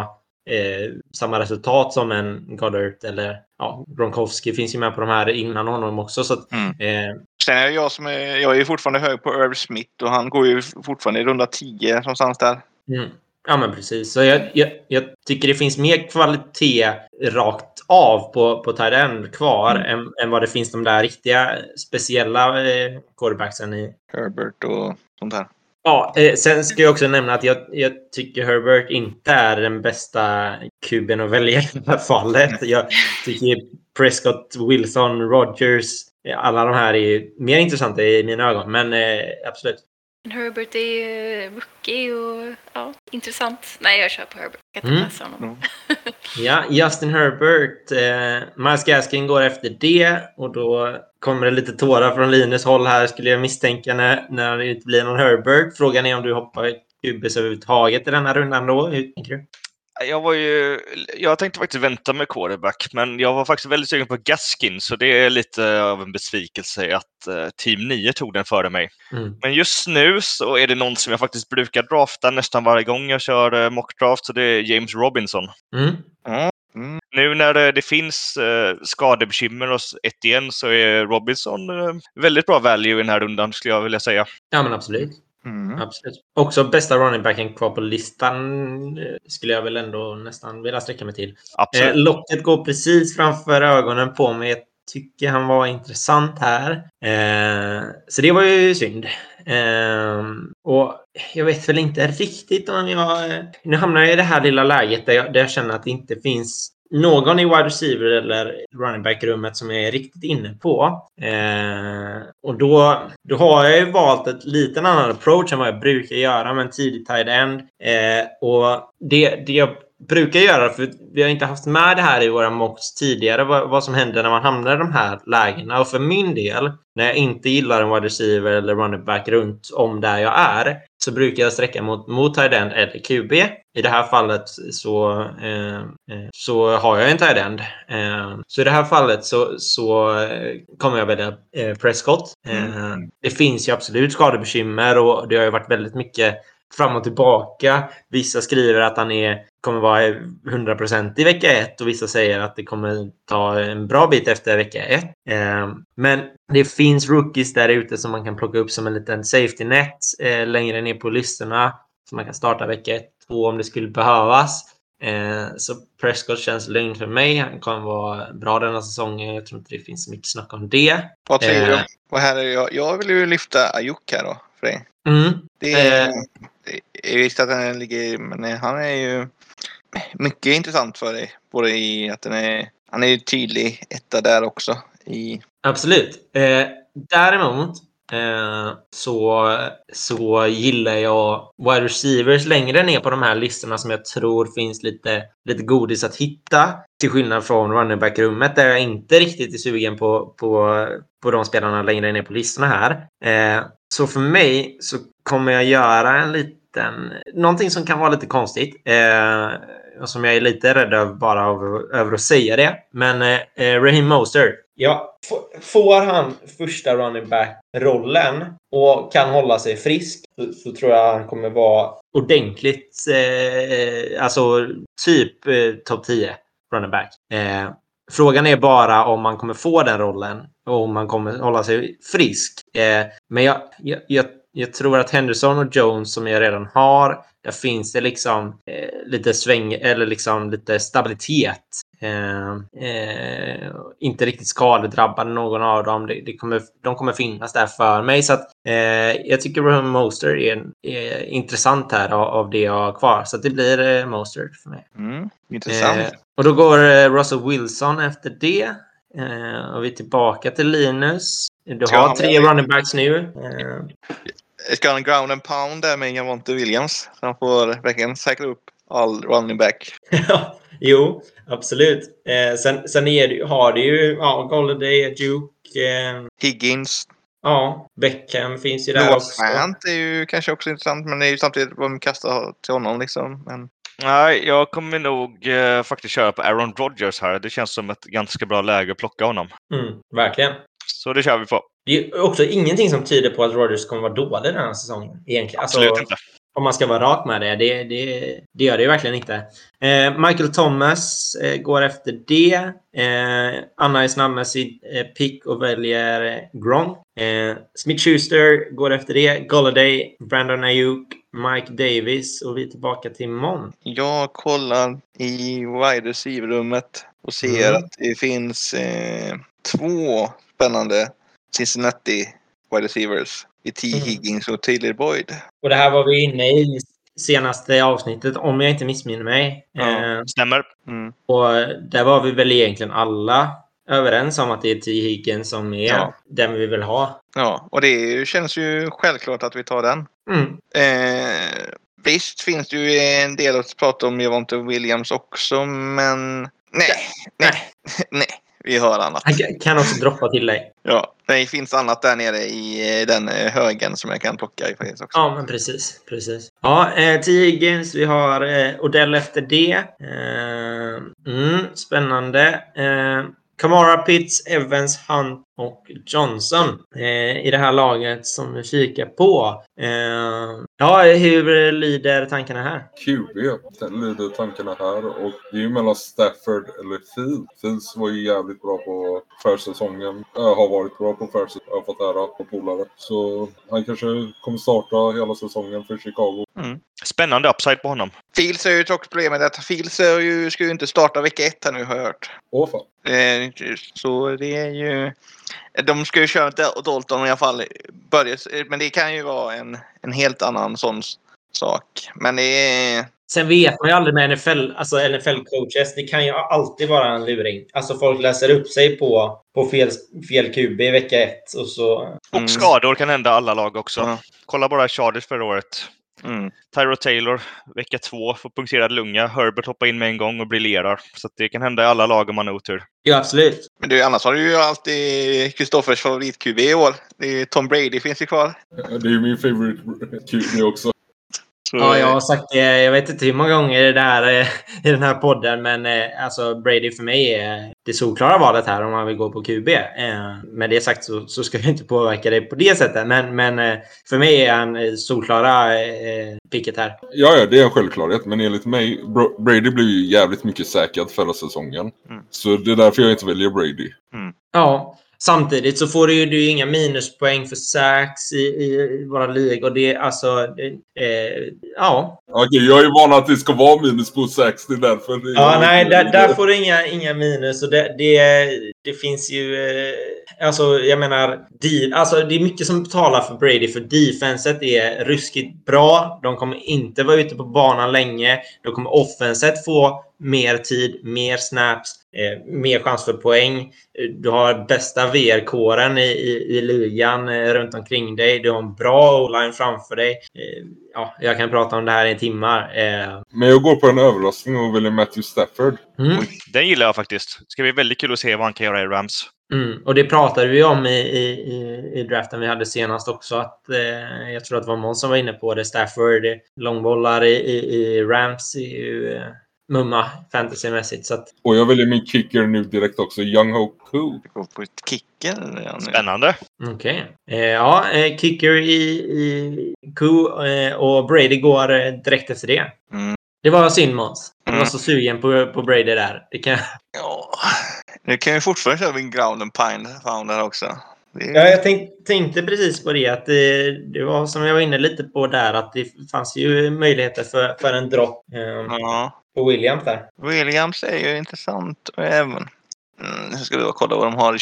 eh, samma resultat som en Goddard eller ja, Gronkowski finns ju med på de här innan honom också. Så att, Mm. eh, Sen är jag som är, jag är fortfarande hög på Irv Smith och han går ju fortfarande i runda 10 någonstans där. mm. Ja, men precis. Så jag, jag, jag tycker det finns mer kvalitet rakt av på, på tight kvar Mm. än, än vad det finns de där riktiga speciella eh, quarterbacksen i, Herbert och sånt där. Ja, eh, sen ska jag också nämna att jag, jag tycker Herbert inte är den bästa kuben att välja i det här fallet. Jag tycker Prescott, Wilson, Rogers, alla de här är mer intressanta i mina ögon. Men eh, absolut. Men Herbert är ju rookie och ja, intressant. Nej, jag kör på Herbert. Jag kan Mm. inte läsa honom. Ja, Justin Herbert. Eh, Miles Gaskin går efter det och då kommer det lite tårar från Linus håll här skulle jag misstänka när, när det inte blir någon Herbert. Frågan är om du hoppar QBs överhuvudtaget i den här rundan då? Hur tänker du? Jag var ju... Jag tänkte faktiskt vänta med quarterback, men jag var faktiskt väldigt sugen på Gaskin, så det är lite av en besvikelse att eh, Team 9 tog den före mig. Mm. Men just nu så är det någon som jag faktiskt brukar drafta nästan varje gång jag kör eh, mockdraft, så det är James Robinson. Mm. Mm. Nu när det, det finns eh, skadebekymmer hos Etienne så är Robinson eh, väldigt bra value i den här rundan skulle jag vilja säga. Ja, men absolut. Mm. Absolut. Också bästa running backen kvar på listan eh, skulle jag väl ändå nästan vilja sträcka mig till. Absolut. Eh, locket går precis framför ögonen på mig. Jag tycker han var intressant här. Eh, så det var ju synd. Eh, och jag vet väl inte riktigt om jag... eh, Nu hamnar jag i det här lilla läget där jag, där jag känner att det inte finns någon i wide receiver eller running back-rummet som jag är riktigt inne på. Eh, och då, då har jag ju valt ett lite annan approach än vad jag brukar göra med en tidig tight end. Eh, och det, det jag brukar göra, för vi har inte haft med det här i våra mocks tidigare, vad, vad som händer när man hamnar i de här lägena. Och för min del, när jag inte gillar en wide receiver eller running back runt om där jag är, så brukar jag sträcka mot, mot tight end eller QB. I det här fallet så, eh, eh, så har jag en tight end. Eh, så i det här fallet så, så eh, kommer jag välja eh, Prescott. Eh, det finns ju absolut skadebekymmer och det har ju varit väldigt mycket fram och tillbaka. Vissa skriver att han är, kommer vara 100% i vecka ett och vissa säger att det kommer ta en bra bit efter vecka ett. Eh, men det finns rookies där ute som man kan plocka upp som en liten safety net eh, längre ner på listorna. Som man kan starta vecka ett, två om det skulle behövas. Eh, så Prescott känns lugn för mig. Han kommer vara bra denna säsongen. Jag tror inte det finns så mycket snack om det. Vad säger du? Och här är jag, jag vill ju lyfta Ayuk här då för dig. Mm. Det är, Eh det- jag visste att den ligger men han är ju mycket intressant för dig. Både i att den är, han är ju tydlig etta där också. I, Absolut. Eh, däremot eh, så, så gillar jag wide receivers längre ner på de här listorna som jag tror finns lite, lite godis att hitta. Till skillnad från running back-rummet där jag inte riktigt är sugen på, på, på de spelarna längre ner på listorna här. Eh, så för mig så kommer jag göra en liten... Någonting som kan vara lite konstigt. Eh, och som jag är lite rädd över bara över, över att säga det. Men eh, eh Raheem Moster. Ja, får han första running back-rollen och kan hålla sig frisk så, så tror jag han kommer vara ordentligt, eh, alltså typ eh, topp 10 running back. Eh, frågan är bara om man kommer få den rollen och om man kommer hålla sig frisk. Eh, men jag, jag, jag, jag tror att Henderson och Jones som jag redan har, där finns det liksom eh, lite sväng eller liksom lite stabilitet. Eh, eh, inte riktigt skadedrabbade någon av dem. Det, det kommer, de kommer finnas där för mig. Så att, eh, jag tycker Raheem Moster är, är intressant här av, av det jag har kvar. Så att det blir Moster för mig. mm, intressant. Och då går Russell Wilson efter det. Och vi är tillbaka till Linus. Du Ska har tre running backs nu. Eh, Ska han ground and pound där med Javonte Williams? Så han får verkligen säkra upp all running back. Jo, absolut. Eh, sen sen är det, har det ju ja, Golladay, Duke, eh, Higgins. ja, Beckham finns ju där Noah också. Fant är ju kanske också intressant, men det är ju samtidigt vad man kastar till honom liksom. Men, Nej, jag kommer nog eh, faktiskt köra på Aaron Rodgers här. Det känns som ett ganska bra läge att plocka honom. Mm, verkligen. Så det kör vi på. Det är också ingenting som tyder på att Rodgers kommer vara dålig den här säsongen. Egentligen. Alltså, Absolut inte. Om man ska vara rak med det. Det, det, det gör det ju verkligen inte. Eh, Michael Thomas eh, går efter det. Eh, Anna är snabb sin eh, pick och väljer eh, Gronk. Eh, Smith Schuster går efter det. Golladay, Brandon Ayuk, Mike Davis och vi är tillbaka till Mon. jag kollar i wide receiver-rummet och ser Mm. att det finns eh, två spännande Cincinnati wide receivers. I T. Mm. Higgins och Taylor Boyd. Och det här var vi inne i senaste avsnittet, om jag inte missminner mig. Ja. Eh, Stämmer. Mm. och där var vi väl egentligen alla överens om att det är T. Higgins som är Ja. den vi vill ha. Ja, och det ju- känns ju självklart att vi tar den. Mm. Eh, visst finns det ju en del att prata om Javonte Williams också, men nej, nej, nej. Vi hör annat. Han kan- också droppa till dig. Ja, det finns annat där nere i eh, den eh, högen som jag kan plocka i faktiskt också. Ja, men precis. precis. Ja, eh, T. Higgins. Vi har eh, Odell efter det. Eh, mm, spännande. Eh, Kamara, Pitts, Evans, Hunt och Johnson eh, i det här laget som vi kikar på. Eh, ja, hur lyder tankarna här? QB, den lyder tankarna här. Och det är ju mellan Stafford eller Fields. Fields var ju jävligt bra på försäsongen. Äh, har varit bra på försäsongen. Jag har fått höra på polare. Så han kanske kommer starta hela säsongen för Chicago. Spännande upside på honom. Fields är ju ett också problemet att Fields är ju, ska ju inte starta vecka ett här nu har jag hört. Åh fan. Eh, så det är ju... De ska ju köra Dal- Dalton i alla fall. Börja, men det kan ju vara en, en helt annan sån sak. Men det är... Sen vet man ju aldrig med NFL, alltså NFL-coaches. Det kan ju alltid vara en luring. Alltså folk läser upp sig på, på fel, fel QB i vecka ett och så... Och Mm. skador kan hända alla lag också. Ja. Kolla bara Chargers förra året. Mm. Tyro Taylor, vecka två, får punkterad lunga. Herbert hoppar in med en gång och briljerar. Så att det kan hända i alla lag om man har otur. Ja, absolut. Men du, annars har du ju alltid Kristoffers favorit-QB i år. Det är Tom Brady finns ju kvar. Det är ju min favorite QB också. Så, Ja, jag har sagt det. Jag vet inte hur många gånger det här, eh, i den här podden, men eh, alltså Brady för mig är det solklara valet här om man vill gå på QB. Eh, med det sagt så, så ska jag inte påverka det på det sättet, men, men eh, för mig är han eh, solklara eh, picket här. Ja, ja, det är en självklarhet. Men enligt mig, Brady blev ju jävligt mycket säkrad förra säsongen. Mm. Så det är därför jag inte väljer Brady. Ja, Samtidigt så får du ju, du inga minuspoäng för sacks i, i våra ligor. Det är alltså... Det, eh, ja. Okej, jag är ju van att det ska vara minus på 60 därför. Ja, nej, där, där får du inga, inga minus. Och det, det, det finns ju... Eh, alltså, jag menar... De, alltså, det är mycket som talar för Brady, för defenset är ruskigt bra. De kommer inte vara ute på banan länge. De kommer offenset få mer tid, mer snaps, eh, mer chans för poäng. Du har bästa VR-kåren i, i, i ligan eh, runt omkring dig. Du har en bra o-line framför dig. Eh, ja, jag kan prata om det här i timmar. Eh, Men jag går på en överraskning och väljer Matthew Stafford. mm. Den gillar jag faktiskt. Det ska bli väldigt kul att se vad han kan göra i Rams. Mm, och det pratade vi om i, i, i, i draften vi hade senast också. Att, eh, jag tror att det var Måns som var inne på det. Stafford, långbollar i, i, i Rams är ju eh, mumma fantasymässigt. Så att, Och jag väljer min kicker nu direkt också, Young Ho Koo. Vi går på ett kicker. Ja. Spännande. Okej. Eh, ja, eh, kicker i, i Q eh, och Brady går eh, direkt efter det. Mm. Det var synd Måns. Jag var Mm. så sugen på, på Brady där. Det kan... Ja. Nu kan vi fortfarande köra min ground and pine founder också. Är... ja, jag tänk, tänkte precis på det. Att det, det var som jag var inne lite på där. Att det fanns ju möjligheter för, för en dropp eh, Ja. På Williams där. Williams är ju intressant. Och även... Mm, nu ska vi bara kolla vad de har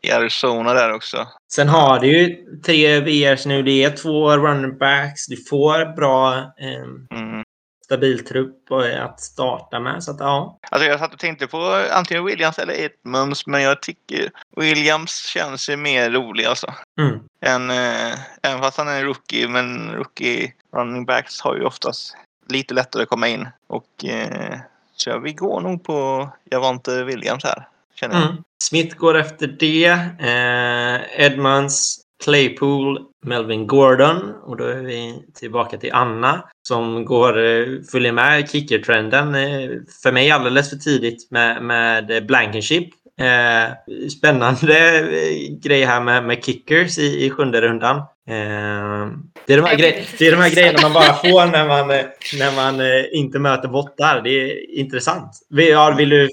i Arizona där också. Sen har du ju tre VRs nu. Det är två running backs. Du får bra eh, Mm. stabil trupp eh, att starta med. Så att ja. Alltså jag satt och tänkte på antingen Williams eller Edmunds, men jag tycker Williams känns ju mer rolig alltså. Mm. Än, eh, även fast han är rookie, men rookie running backs har ju oftast lite lättare att komma in. Och eh, så vi går nog på Javante Williams här, känner jag. Mm. Smith går efter det. Eh, Edmonds, Claypool, Melvin Gordon. Och då är vi tillbaka till Anna som går, eh, följer med kickertrenden. Eh, för mig alldeles för tidigt med, med Blankenship. Eh, spännande eh, grej här med, med kickers i, i sjunde rundan. Eh, det, är de här Jag blir grej, lite det är de här grejerna man bara får när man, eh, när man eh, inte möter bottar. Det är intressant. Vill, ja, vill du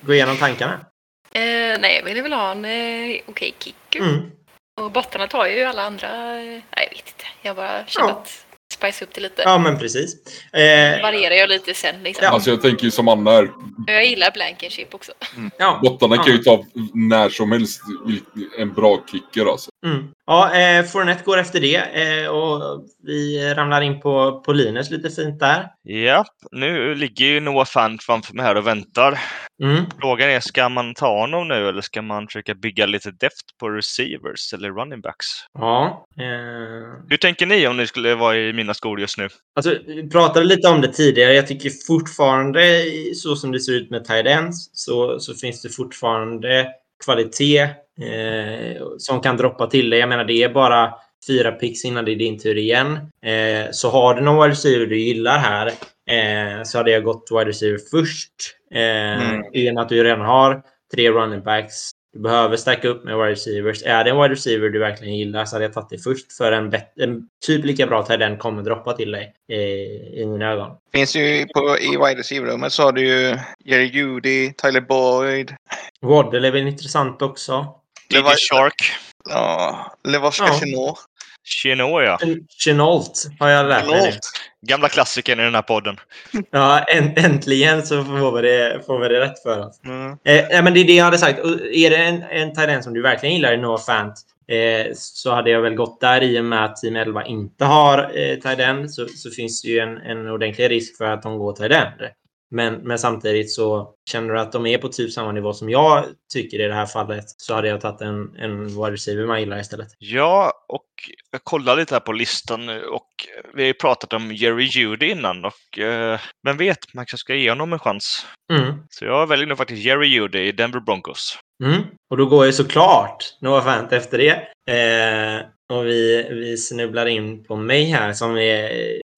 gå igenom tankarna? Eh, nej, jag ville väl ha en eh, okej kicker. Mm. Och bottarna tar ju alla andra. eh, Nej, jag vet inte. Jag bara känner Ja. att spice upp det lite. Ja, men precis. Eh, Varierar jag lite sen liksom. Ja. Alltså jag tänker ju som Anna här, Jag gillar Blankenship också. ja. bottarna kan ju Ja. ta när som helst en bra kicker alltså. Mm. Ja, eh, Fournette går efter det eh, och vi ramlar in på, på Linus lite fint där. Ja, nu ligger ju Noah Fant framför mig här och väntar. Mm. Frågan är, ska man ta honom nu eller ska man försöka bygga lite deft på receivers eller running backs? Ja. Eh, Hur tänker ni om ni skulle vara i mina skor just nu? alltså, vi pratade lite om det tidigare. Jag tycker fortfarande, så som det ser ut med tight ends, så, så finns det fortfarande kvalitet eh, som kan droppa till dig. Jag menar, det är bara fyra picks innan det är din tur igen. Eh, så har du någon wide receiver du gillar här eh, så hade jag gått wide receiver först. Eh, Mm. I och med att du redan har tre running backs. Du behöver stacka upp med wide receivers. Är det en wide receiver du verkligen gillar så hade jag tagit det först. För en, en typ lika bra end kommer droppa till dig eh, i mina ögon. Finns ju på, i wide receiver-rummet så har du ju Jerry Judy, Tyler Boyd, Waddle är väl intressant också. Var- Shark, ja, Levaska Ja. Chenot ja. Chenault har jag lärt mig nu. Gamla klassikern i den här podden. Ja, änt- äntligen så får vi det, får vi det rätt för oss. Mm. Eh, men det är det jag hade sagt. Är det en, en end som du verkligen gillar i Noah Fant eh, så hade jag väl gått där i och med att Team 11 inte har eh, tight end så, så finns det ju en, en ordentlig risk för att de går tight end. Men, men samtidigt så känner du att de är på typ samma nivå som jag tycker i det här fallet så hade jag tagit en, en wide receiver man gillar istället. Ja, och jag kollar lite här på listan nu och vi har ju pratat om Jerry Judy innan och eh, vem vet, man kanske ska ge honom en chans. Mm. Så jag väljer nog faktiskt Jerry Judy i Denver Broncos. Mm. Och då går ju såklart Noah Fant efter det. Eh, och vi, vi snubblar in på mig här som är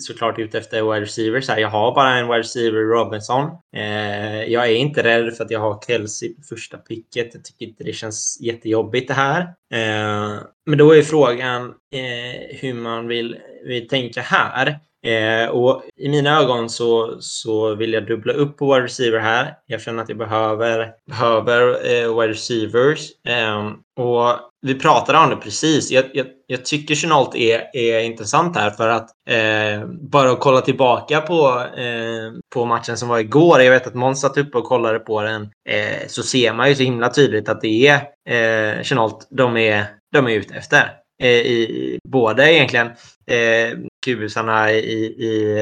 såklart ute efter wide receivers. Här. Jag har bara en wide receiver, Robinson. Eh, jag är inte rädd för att jag har Kelsey på första picket. Jag tycker inte det känns jättejobbigt det här. Eh, men då är frågan eh, hur man vill, vill tänka här. Eh, och I mina ögon så, så vill jag dubbla upp på wide receiver här. Jag känner att jag behöver, behöver eh, wide receivers. Eh, och vi pratade om det precis. Jag, jag, jag tycker Chenault är, är intressant här för att eh, bara att kolla tillbaka på, eh, på matchen som var igår. Jag vet att Måns satt uppe och kollade på den. Eh, så ser man ju så himla tydligt att det är eh, Chenault de är, de är ute efter. Eh, i, både egentligen eh, kubusarna i, i,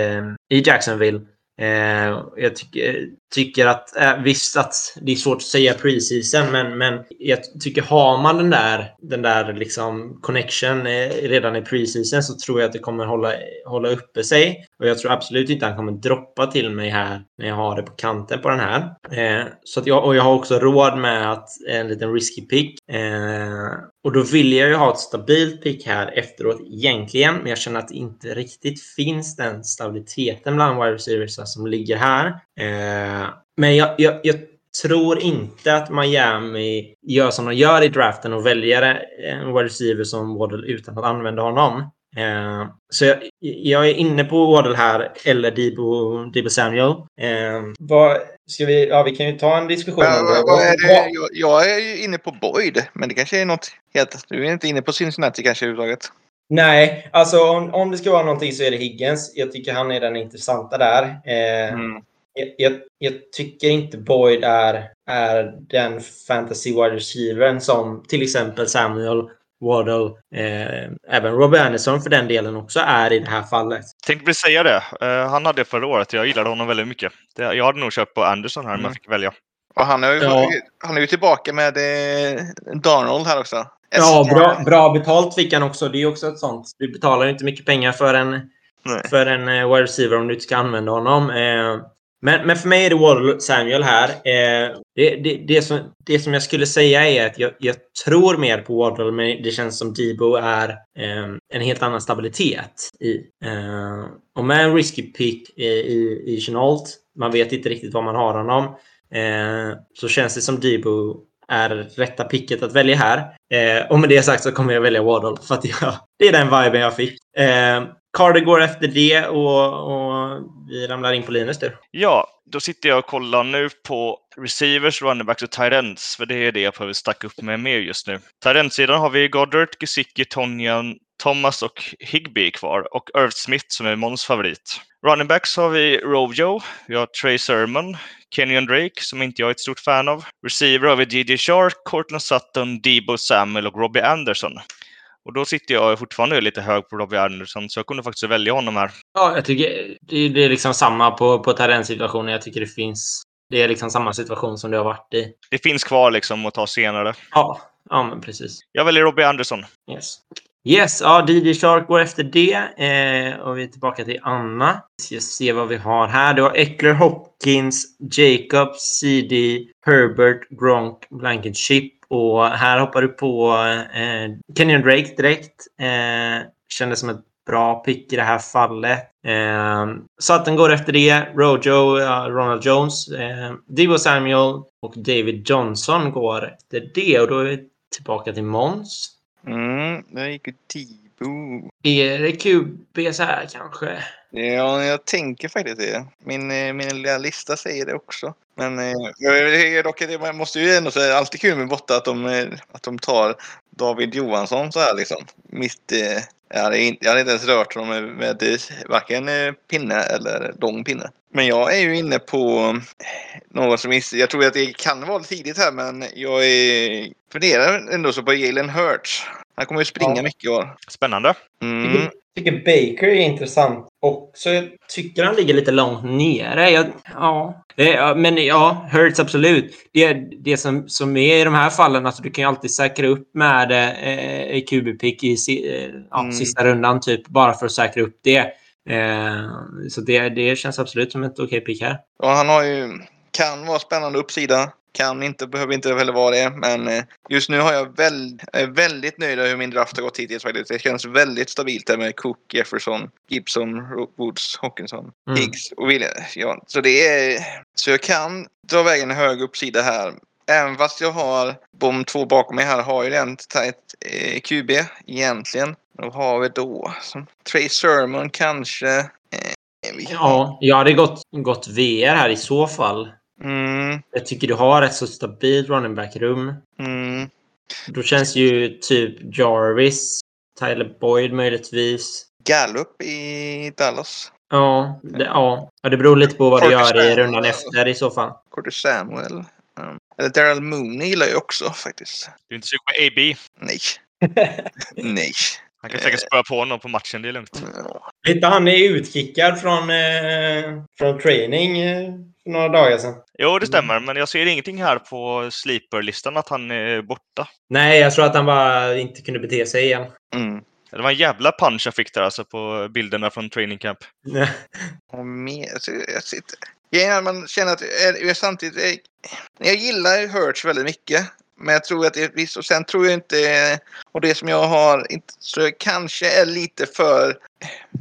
i Jacksonville Eh, jag tycker, tycker att, eh, visst att det är svårt att säga preseason, men, men jag tycker har man den där, den där liksom connection eh, redan i preseason så tror jag att det kommer hålla, hålla uppe sig. Och jag tror absolut inte att han kommer droppa till mig här när jag har det på kanten på den här. Eh, så att jag, och jag har också råd med att en liten risky pick. Eh, och då vill jag ju ha ett stabilt pick här efteråt egentligen, men jag känner att det inte riktigt finns den stabiliteten bland wide receivers som ligger här. Eh, men jag, jag, jag, tror inte att Miami gör som de gör i draften och väljer en wide receiver som Waddle utan att använda honom. Eh, så jag, jag, är inne på Waddle här, eller Debo, Debo Samuel. Eh, vad, ska vi, ja, vi kan ju ta en diskussion Men, om vad är det? Jag, jag är ju inne på Boyd, men det kanske är något helt... Du är inte inne på Cincinnati kanske överhuvudtaget? Nej, alltså om, om det ska vara någonting så är det Higgins. Jag tycker han är den intressanta där. Eh, Mm. jag, jag, jag tycker inte Boyd är, är den fantasy wide receivern som till exempel Samuel, Waddle, eh, även Robbie Anderson för den delen också är i det här fallet. Tänkte precis säga det. Eh, han hade det förra året. Jag gillade honom väldigt mycket. Det, jag hade nog köpt på Anderson här om Mm. jag fick välja. Och han är ju, Ja. han är ju tillbaka med eh, Darnold här också. Ja, bra, bra betalt fick han också. Det är också ett sånt. Du betalar ju inte mycket pengar för en, Nej. för en eh, wide receiver om du inte ska använda honom. Eh, men, men för mig är det Waddle Samuel här. Eh, det, det, det, som, det som jag skulle säga är att jag, jag tror mer på Waddle, men det känns som Debo är eh, en helt annan stabilitet i. Eh, och med en risky pick i, i, i Chenault, man vet inte riktigt vad man har honom, eh, så känns det som Debo är rätta picket att välja här. Eh, och med det sagt så kommer jag välja Waddle för att jag, det är den viben jag fick. Eh, Carter går efter det och, och vi ramlar in på Linus du. Ja, då sitter jag och kollar nu på receivers, running backs och tight för det är det jag behöver stacka upp med mer just nu. Tight end-sidan har vi Goddard, Gesicki, Tonjan, Thomas och Higby kvar och Irv Smith som är Måns favorit. Running backs har vi Rojo, vi har Trey Sermon, Kenyon Drake som inte jag är ett stort fan av. Receiver har vi DJ Shark, Cortland Sutton, Debo Samuel och Robbie Anderson. Och då sitter jag fortfarande lite hög på Robbie Anderson så jag kunde faktiskt välja honom här. Ja, jag tycker det, är liksom samma på, på situationen. Jag tycker det finns. Det är liksom samma situation som det har varit i. Det finns kvar liksom att ta senare. Ja, ja men precis. Jag väljer Robbie Anderson. Yes. Yes, ja, DJ Shark går efter det. Eh, och vi är tillbaka till Anna. Ska se vad vi har här. Du har Eckler, Hopkins, Jacob, CD, Herbert, Gronk, Blankenship. Och här hoppar du på eh, Kenyon Drake direkt. Eh, kändes som ett bra pick i det här fallet. Eh, Sutton går efter det. Rojo, ja, Ronald Jones, eh, Debo Samuel och David Johnson går efter det. Och då är vi tillbaka till Måns. Mm, där gick ju Tibo. Är det QB så här kanske? Ja, jag tänker faktiskt det. Min, eh, min lilla lista säger det också. Men eh, jag- dock, man måste ju ändå säga alltid kul med borta att de, eh, att de tar David Johansson så här liksom. Mitt, eh, jag, hade inte, jag hade inte ens rört honom med, med eh, varken pinne eller lång pinne. Men jag är ju inne på något som jag tror att det kan vara lite tidigt här men jag är, funderar ändå så på Jalen Hurts. Han kommer ju springa Ja. mycket i år. Spännande. Mm. Jag tycker Baker är intressant också. Jag tycker han ligger lite långt nere. Jag, ja. Det, ja, men ja, Hurts absolut. Det, det som, som är i de här fallen, alltså du kan ju alltid säkra upp med eh, QB-pick i eh, ja, Mm. sista rundan typ, bara för att säkra upp det. Eh, så det, det känns absolut som ett okej pick här. Och han har ju, kan vara spännande uppsida. Kan inte, behöver inte heller vara det. Men eh, just nu har jag väl, är väldigt nöjd med hur min draft har gått hittills faktiskt. Det känns väldigt stabilt där med Cook, Jefferson, Gibson, Woods, Hawkinson, Mm. Higgs och Williams. Ja, så det är, så jag kan dra vägen en hög uppsida här. även fast jag har de två bakom mig här har ju den ett eh, QB egentligen. Då har vi då som Trey Sermon kanske. Eh, Ja, jag hade gått, gått VR här i så fall. Mm, Jag tycker du har ett så stabilt running back-rum. mm, Då känns ju typ Jarvis, Tyler Boyd möjligtvis. Gallup i Dallas. Ja, det, ja. ja, det beror lite på vad du Curtis gör i Samuel. rundan efter i så fall. Curtis Samuel. Mm. Eller Daryl Mooney gillar jag också faktiskt. Du är inte sugen på AB? Nej. Nej. Han kan säkert spöa på honom på matchen, det är lugnt. Lite han är utkickad från, eh, från training eh, för några dagar sedan. Jo, det stämmer, men jag ser ingenting här på sleeper-listan att han är borta. Nej, jag tror att han bara inte kunde bete sig igen. Mm. Det var en jävla punch jag fick där alltså på bilderna från training camp. Och mer, alltså. Grejen är man känner att jag, samtidigt... Jag, jag gillar Hurts väldigt mycket. Men jag tror att det är visst. Och sen tror jag inte... Och det som jag har... Inte, så jag kanske är lite för,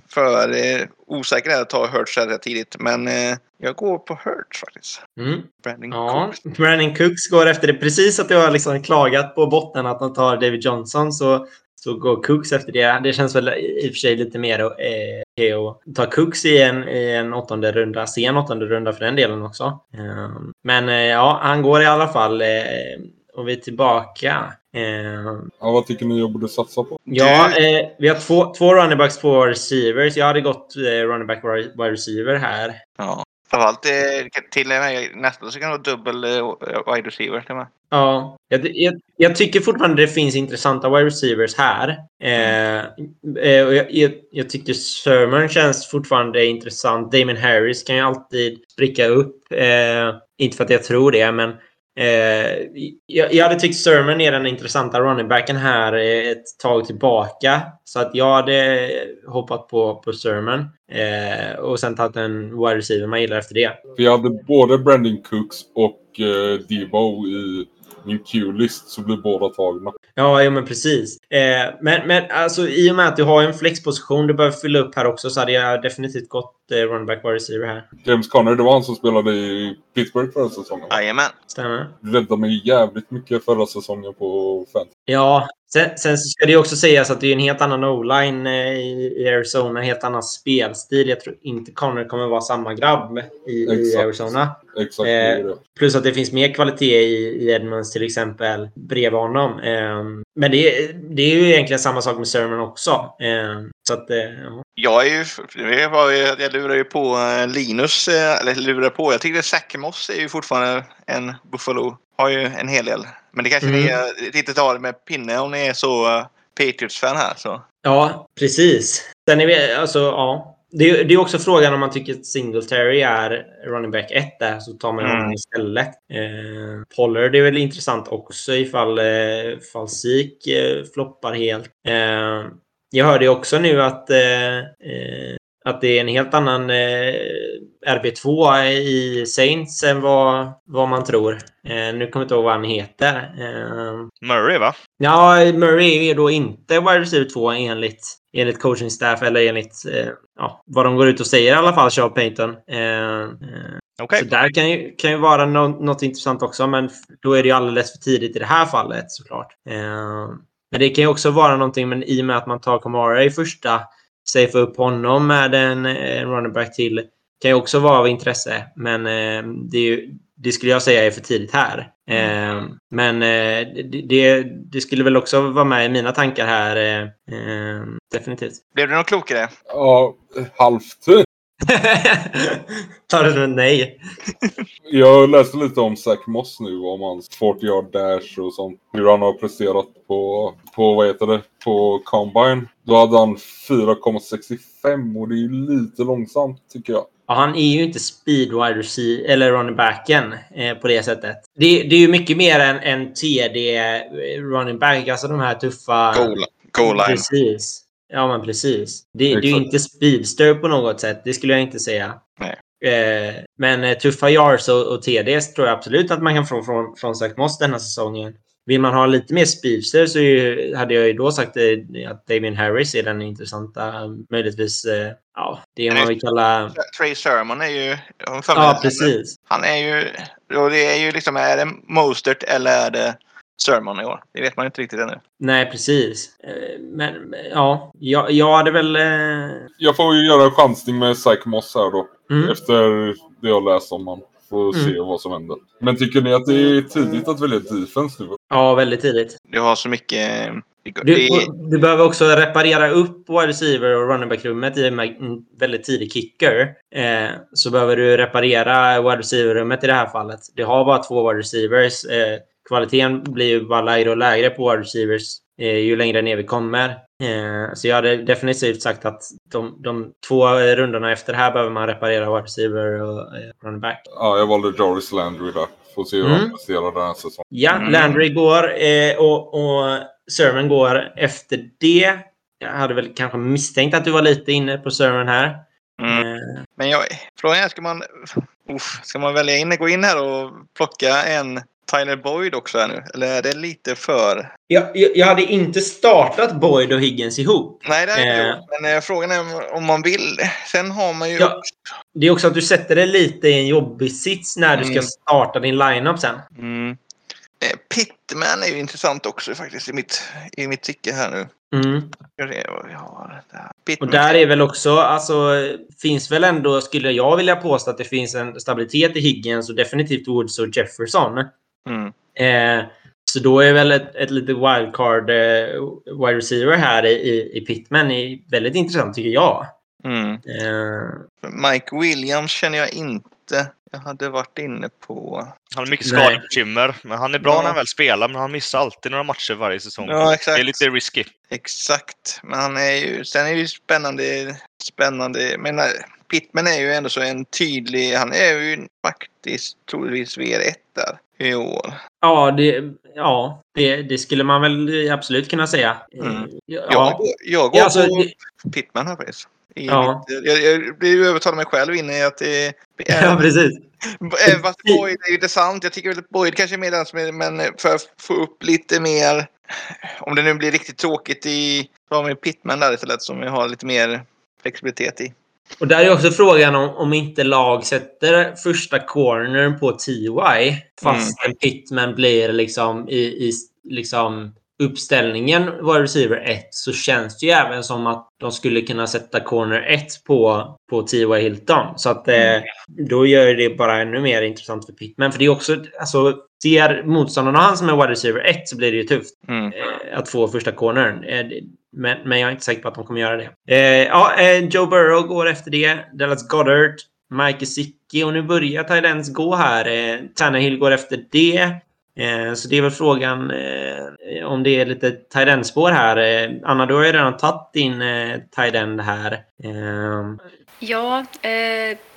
för eh, osäker här att ta Hurts så här tidigt. Men eh, jag går på Hurts faktiskt. Mm. Brandon Ja, Cooks. Brandon Cooks går efter det. Precis att jag har liksom klagat på botten att han tar David Johnson så, så går Cooks efter det. Det känns väl i och för sig lite mer eh, att ta Cooks i en, i en åttonde runda. Sen åttonde runda för den delen också. Eh, men eh, ja, han går i alla fall. Och vi är tillbaka. Eh, Ja, vad tycker ni jag borde satsa på? ja, eh, vi har två, två running backs, två receivers. Jag hade gått eh, running back wide receiver här. Ja. Framförallt eh, till och med nästa så kan det vara dubbel eh, wide receiver till med. Ja, jag, jag, jag tycker fortfarande det finns intressanta wide receivers här. Eh, eh, och jag, jag, jag tycker Sermon känns fortfarande intressant. Damon Harris kan ju alltid spricka upp. Eh, inte för att jag tror det, men eh, jag, jag hade tyckt Sermon är den intressanta runningbacken här eh, ett tag tillbaka. Så att jag hade hoppat på, på Sermon eh, och sen tagit en wide receiver man gillar efter det. Vi hade både Brandon Cooks och eh, Debo i min Q-list så blir båda tagna. Ja, ja men precis. Eh, men, men alltså, i och med att du har en flexposition du behöver fylla upp här också så hade jag definitivt gått eh, running back wide receiver här. James Conner, det var han som spelade i Pittsburgh förra säsongen. Jajamän. Stämmer. Räddade mig jävligt mycket förra säsongen på fan. Ja, sen, sen ska det ju också sägas att det är en helt annan o-line eh, i, i Arizona, en helt annan spelstil. Jag tror inte Connor kommer vara samma grabb i, i. Arizona. Exakt, Eh. Plus att det finns mer kvalitet i, i Edmonds till exempel bredvid honom. Eh, men det, är- det är ju egentligen samma sak med Sermon också. Eh, så att, eh, ja. Jag är ju... Det var ju, jag lurar ju på eh, Linus. Eller lurar på. Jag tycker Zack Moss är ju fortfarande en Buffalo. Har ju en hel del. Men det kanske Mm. är lite tar det med pinne om ni är så uh, Patriots-fan här. Så. Ja, precis. Sen är vi, alltså, ja. Det är, det är också frågan om man tycker att Singletary är running back 1 där, så tar man Mm. honom istället. Eh, Pollard är väl intressant också ifall, eh, ifall Sik eh, floppar helt. Eh, jag hörde ju också nu att, eh, eh, att det är en helt annan eh, RB2 i Saints än vad, vad man tror. Eh, nu kommer jag inte ihåg vad han heter. Eh, Murray, va? Ja, Murray är då inte wide receiver 2 enligt, enligt coaching staff eller enligt eh, ja, vad de går ut och säger i alla fall, Sean Payton. Eh, eh, Okej. Så där kan ju, kan ju vara nå något intressant också, men då är det ju alldeles för tidigt i det här fallet såklart. Eh, men det kan ju också vara någonting, men i och med att man tar Kamara i första, safea upp honom med en, en running back till, kan ju också vara av intresse. Men eh, det, är ju, det skulle jag säga är för tidigt här. Eh, men eh, det, det, skulle väl också vara med i mina tankar här. Definitivt. Blev du något klokare? Ja, halvt. Tar du ett nej? Jag läste lite om Zach Moss nu, om hans 40 yard dash och sånt. Hur han har presterat på, på vad heter det, på Combine. Då hade han 4,65 och det är ju lite långsamt tycker jag. Ja, han är ju inte speed wide receiver, eller running backen eh, på det sättet. Det, det är ju mycket mer än en TD eh, running back, alltså de här tuffa... Goal, goal line. Precis. Ja, men precis. Det, det är ju inte speedster på något sätt. Det skulle jag inte säga. Nej. Eh, men eh, tuffa yards och, och TDs tror jag absolut att man kan få från, från Zach Moss denna säsongen. vill man ha lite mer speedster så är, hade jag ju då sagt eh, att Damien Harris är den intressanta, möjligtvis, ja, det man vill kalla... Trey Sermon är ju... Ja, precis. Han är ju... Och det är ju liksom, är det Mostert eller är det Sermon i år? Det vet man inte riktigt ännu. Nej, precis. Eh, men ja, jag, jag hade väl... Eh... Jag får ju göra en chansning med Zach Moss här då. Mm. Efter det jag läst om honom. Får mm. se vad som händer. Men tycker ni att det är tidigt att välja defense nu? Ja, väldigt tidigt. Du har så mycket... Du, du behöver också reparera upp wide receiver och running back-rummet i en väldigt tidig kicker. Eh, så behöver du reparera wide receiver-rummet i det här fallet. Det har bara två wide receivers. Eh, kvaliteten blir ju bara lägre och lägre på wide receivers eh, ju längre ner vi kommer. Eh, så jag hade definitivt sagt att de, de två rundorna efter här behöver man reparera wide receiver och eh, running back. Ja, jag valde Joris Landry där. Får se hur mm. han presterar den här säsongen. Ja, mm. Landry går och, och Sermon går efter det. Jag hade väl kanske misstänkt att du var lite inne på Sermon här. Mm. Men jag, frågan är, ska man, uff, ska man välja in, gå in här och plocka en Tyler Boyd också här nu? Eller är det lite för... Jag, jag, jag hade inte startat Boyd och Higgins ihop. Nej, det inte eh. Men eh, frågan är om man vill. Sen har man ju... Ja, det är också att du sätter dig lite i en jobbig sits när du ska mm. starta din lineup sen. Mm. Eh, Pittman är ju intressant också faktiskt i mitt, i mitt tycke här nu. Mm. Och där är väl också, alltså, finns väl ändå, skulle jag vilja påstå att det finns en stabilitet i Higgins och definitivt Woods och Jefferson. Mm. Eh, så då är väl ett, ett litet wildcard eh, wide receiver här i, i Pittman är väldigt intressant tycker jag. Mm. Eh. Mike Williams känner jag inte. Jag hade varit inne på... Han har mycket skadebekymmer. Men han är bra ja. när han väl spelar, men han missar alltid några matcher varje säsong. Ja, exakt. Det är lite risky. Exakt. Men han är ju... Sen är det ju spännande... Spännande. Men Pittman är ju ändå så en tydlig... Han är ju faktiskt troligtvis VR1 där i år. Ja, det, ja det, det skulle man väl absolut kunna säga. Mm. Ja. Jag, jag går alltså, på det... Pittman här faktiskt. Ja. Mitt, jag, jag blir övertalad mig själv in i att det är... Ja, precis. Fast Boyd är ju intressant. Jag tycker att Boyd kanske är mer den som är, men för att få upp lite mer... Om det nu blir riktigt tråkigt i... Så har vi Pittman där istället som vi har lite mer flexibilitet i. Och där är också frågan om, om inte lag sätter första cornern på TY fast mm. Pittman blir liksom i, i liksom uppställningen var receiver 1 så känns det ju även som att de skulle kunna sätta corner 1 på, på T.Y. Hilton. Så att eh, mm. då gör det bara ännu mer intressant för Pittman. För det är också, alltså, ser motståndarna han som är wide receiver 1 så blir det ju tufft mm. eh, att få första cornern. Eh, men, men jag är inte säker på att de kommer göra det. Eh, ja, eh, Joe Burrow går efter det. Dallas Goddard. Mike Sicki och nu börjar Tydens gå här. Eh, Tannehill går efter det. Eh, så det är väl frågan eh, om det är lite tight spår här. Eh, Anna, du har ju redan tagit din tight end här. Ehm. Ja,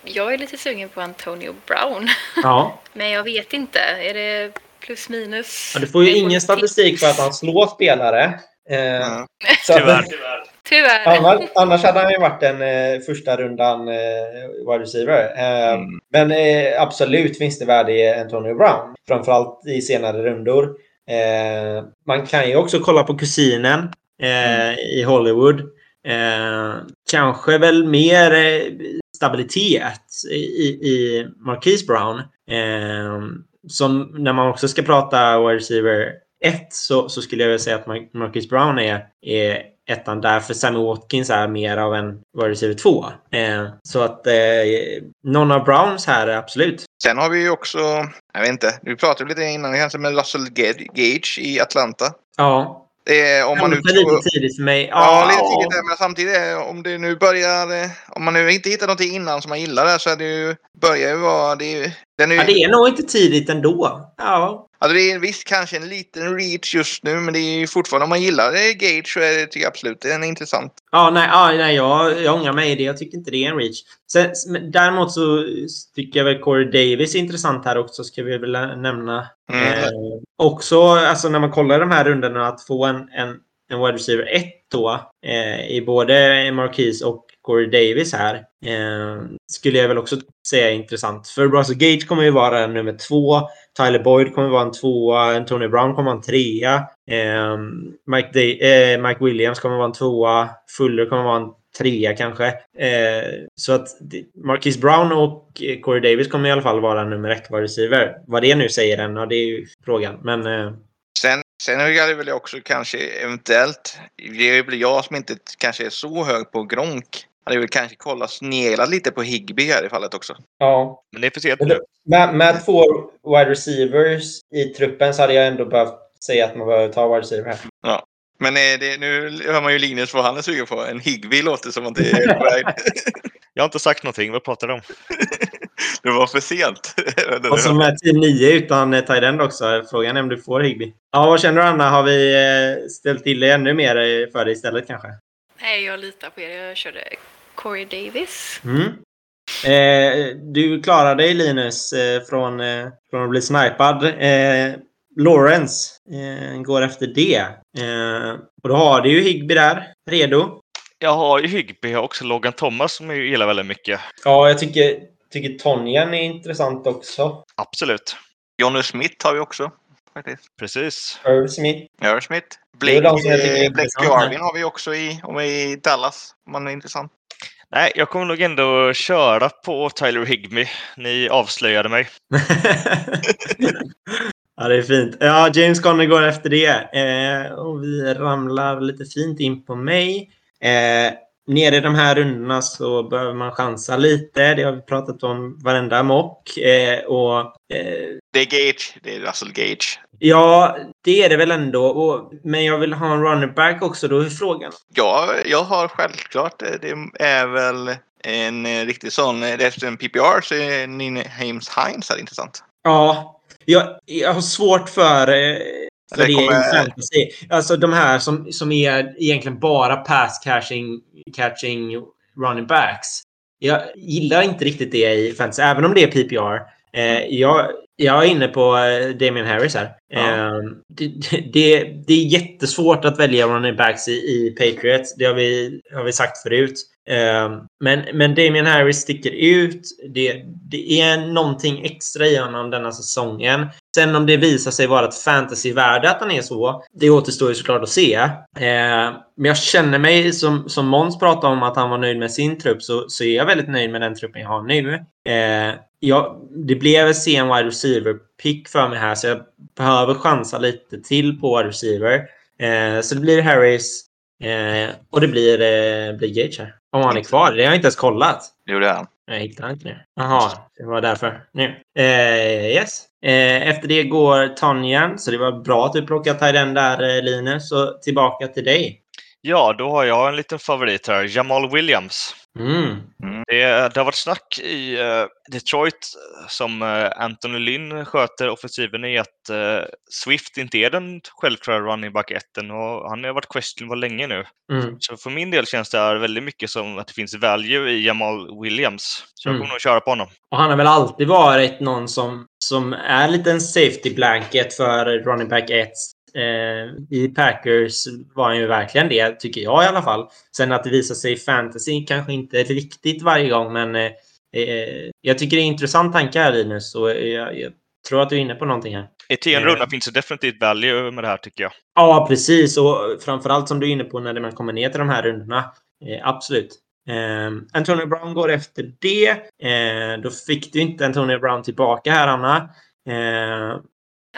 jag är lite sugen på Antonio Brown. Ja. Men jag vet inte. Är det plus minus? Ja, du får ju ingen statistik för att han slår spelare. Eh, så tyvärr, tyvärr. Tyvärr. Annars, annars hade han ju varit en eh, första rundan eh, wide receiver. Eh, mm. Men eh, absolut finns det värde i Antonio Brown. Framförallt i senare rundor. Eh, man kan ju också kolla på kusinen eh, mm. i Hollywood. Eh, kanske väl mer stabilitet i, i Marquise Brown. som när man också ska prata wide receiver 1 så, så skulle jag vilja säga att Marcus Brown är, är ettan där, för Sammy Watkins är mer av en wide receiver 2. Eh, så att eh, någon av Browns här, absolut. Sen har vi ju också, jag vet inte, vi pratade lite innan kanske med Russell Gage i Atlanta. Ja. Det om man nu tror... lite tidigt för mig. Ja, ja lite tidigt men samtidigt om det nu börjar... Om man nu inte hittar någonting innan som man gillar där så är det ju... Börjar ju vara... Det är, den är, ja, det är nog inte tidigt ändå. Ja. Alltså det är visst kanske en liten reach just nu, men det är ju fortfarande om man gillar Gage så är det, tycker jag absolut det är intressant. Ja, nej, ja, nej jag, jag ångrar mig i det. Jag tycker inte det är en reach. Sen, däremot så tycker jag väl Corey Davis är intressant här också, ska vi väl nämna. Mm. Eh, också, alltså när man kollar de här rundorna, att få en, en, en wide receiver 1 då eh, i både Marquise och Corey Davis här. Eh, skulle jag väl också säga är intressant. För Russell Gage kommer ju vara nummer två. Tyler Boyd kommer vara en tvåa. Antonio Brown kommer vara en trea. Eh, Mike, Day, eh, Mike Williams kommer vara en tvåa. Fuller kommer vara en trea kanske. Eh, så att Marquis Brown och eh, Corey Davis kommer i alla fall vara nummer ett wide receiver. Vad det nu säger än, ja, det är ju frågan. Men eh, Sen, sen är det väl också kanske eventuellt, det är väl jag som inte kanske är så hög på Gronk. Hade väl kanske kollat sneglat lite på Higby här i fallet också. ja, Men det är för sent nu. med, med två wide receivers i truppen så hade jag ändå behövt säga att man behöver ta wide receiver här. Men är det, nu hör man ju Linus vad han är sugen på. En Higby låter som att det är på väg. Jag har inte sagt någonting. Vad pratar du om? Det var för sent. Och som är team 9 utan eh, tight end också. Frågan är om du får Higby. Ja, vad känner du Anna? Har vi eh, ställt till det ännu mer eh, för dig istället kanske? Nej, jag litar på er. Jag körde Corey Davis. Mm. Eh, du klarar dig Linus eh, från, eh, från att bli snipad. Eh, Lawrence eh, går efter det. Eh, och då har du ju Higby där, redo. Jag har ju Hygby. Jag har också Logan Thomas som jag gillar väldigt mycket. Ja, jag tycker, tycker Tonjan är intressant också. Absolut. Johnny Smith har vi också. Faktiskt. Precis. Irv Smith. Irv Smith. Blake, Blake har vi också i, om i Dallas. Om man är intressant. Nej, jag kommer nog ändå köra på Tyler Higby. Ni avslöjade mig. ja, det är fint. Ja, James Conner går efter det. Eh, och vi ramlar lite fint in på mig. Eh, nere i de här rundorna så behöver man chansa lite. Det har vi pratat om varenda mock. Eh, och eh, Det är Gage. Det är Russell Gage. ja, det är det väl ändå. Och, men jag vill ha en running back också. Då är frågan. Ja, jag har självklart. eh, Det är väl en eh, riktig sån. eh, Efter en PPR så är Nina Hames Hines här intressant. Ja, jag, jag har svårt för, eh, för Det det, kommer- i fantasy. Alltså de här som, som är egentligen bara pass catching, catching running backs. Jag gillar inte riktigt det i fantasy, även om det är PPR. Eh, jag, jag är inne på eh, Damian Harris här. Ja. Eh, det, det, det är jättesvårt att välja running backs i, i Patriots. Det har vi, har vi sagt förut. Eh, men, men Damian Harris sticker ut. Det, det är någonting extra i honom denna säsongen. Sen om det visar sig vara ett fantasyvärde att han är så, det återstår ju såklart att se. Eh, men jag känner mig, som, som Måns pratade om att han var nöjd med sin trupp, så, så är jag väldigt nöjd med den truppen jag har nu. Eh, jag, det blev en sen wide receiver-pick för mig här, så jag behöver chansa lite till på wide receiver. Eh, så det blir Harris eh, och det blir, eh, blir Gage här. Om han är kvar. Det har jag inte ens kollat. Det gjorde han. Jag hittar inte nu. Jaha, det var därför. Nu. Eh, yes. Eh, efter det går Tonjan, så det var bra att du plockade Tyden där, eh, Linus. Så tillbaka till dig. Ja, då har jag en liten favorit här. Jamal Williams. Mm. Det, det har varit snack i eh, Detroit eh, som uh, Anthony Lynn sköter offensiven i att eh, Swift inte är den självklara running back etten och han har varit questionable länge nu. Mm. Så för min del känns det här väldigt mycket som att det finns value i Jamal Williams. Så jag Mm. kommer nog köra på honom. Och han har väl alltid varit någon som, som är lite en safety blanket för running back 1. Eh, I Packers var han ju verkligen det, tycker jag i alla fall. Sen att det visar sig i fantasy kanske inte riktigt varje gång, men eh, eh, jag tycker det är en intressant tanke här Linus. Och jag, jag tror att du är inne på någonting här. I tionde Eh. rundan finns det definitivt value med det här tycker jag. Ja, precis. Och framförallt som du är inne på när man kommer ner till de här rundorna. Eh, absolut. Eh, Antonio Brown går efter det. Eh, då fick du inte Antonio Brown tillbaka här, Anna. Eh,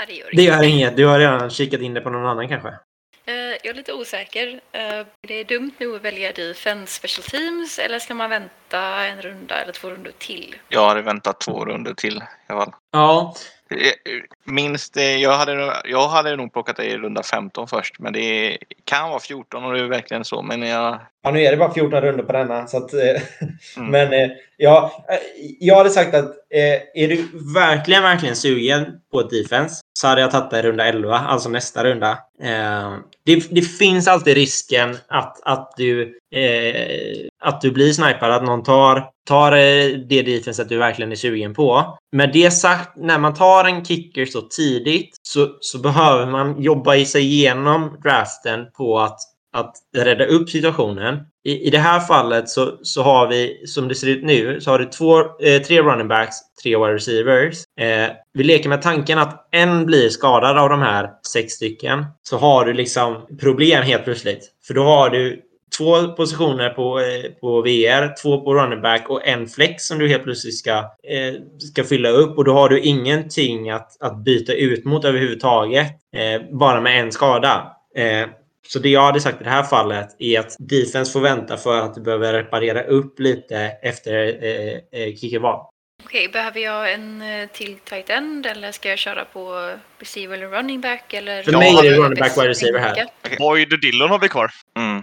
Det gör det inget. gör inget. Du har redan kikat in det på någon annan kanske? Eh, Jag är lite osäker. Eh, Det är dumt nu att välja defense special teams eller ska man vänta en runda eller två rundor till? Jag hade väntat två runder till i alla fall. Ja. Eh, Minst, jag hade, jag hade nog plockat i runda 15 först, men det kan vara 14 och det är verkligen så. Men jag, ja. Nu är det bara 14 runder på denna. Så att, Mm. Men ja, jag hade sagt att är du verkligen, verkligen sugen på ett defense så hade jag tagit det i runda 11, alltså nästa runda. Eh, det, det finns alltid risken att, att, du, eh, att du blir snipad, att någon tar, tar eh, det defenset du verkligen är sugen på. Med det sagt, när man tar en kicker så tidigt så, så behöver man jobba i sig igenom draften på att att rädda upp situationen. I, i det här fallet så, så har vi, som det ser ut nu, så har du två, eh, tre running backs, tre wide receivers. Eh, vi leker med tanken att en blir skadad av de här sex stycken. Så har du liksom problem helt plötsligt. För då har du två positioner på, eh, på VR, två på running back och en flex som du helt plötsligt ska, eh, ska fylla upp. Och då har du ingenting att, att byta ut mot överhuvudtaget. Eh, bara med en skada. Eh, så det jag hade sagt i det här fallet är att defense får vänta för att du behöver reparera upp lite efter eh, eh, kickerval. Okej, behöver jag en eh, till tight end eller ska jag köra på receiver eller running back? Eller För mig är det running back, wide receiver här. Boyd och Dillon har vi kvar. Mm.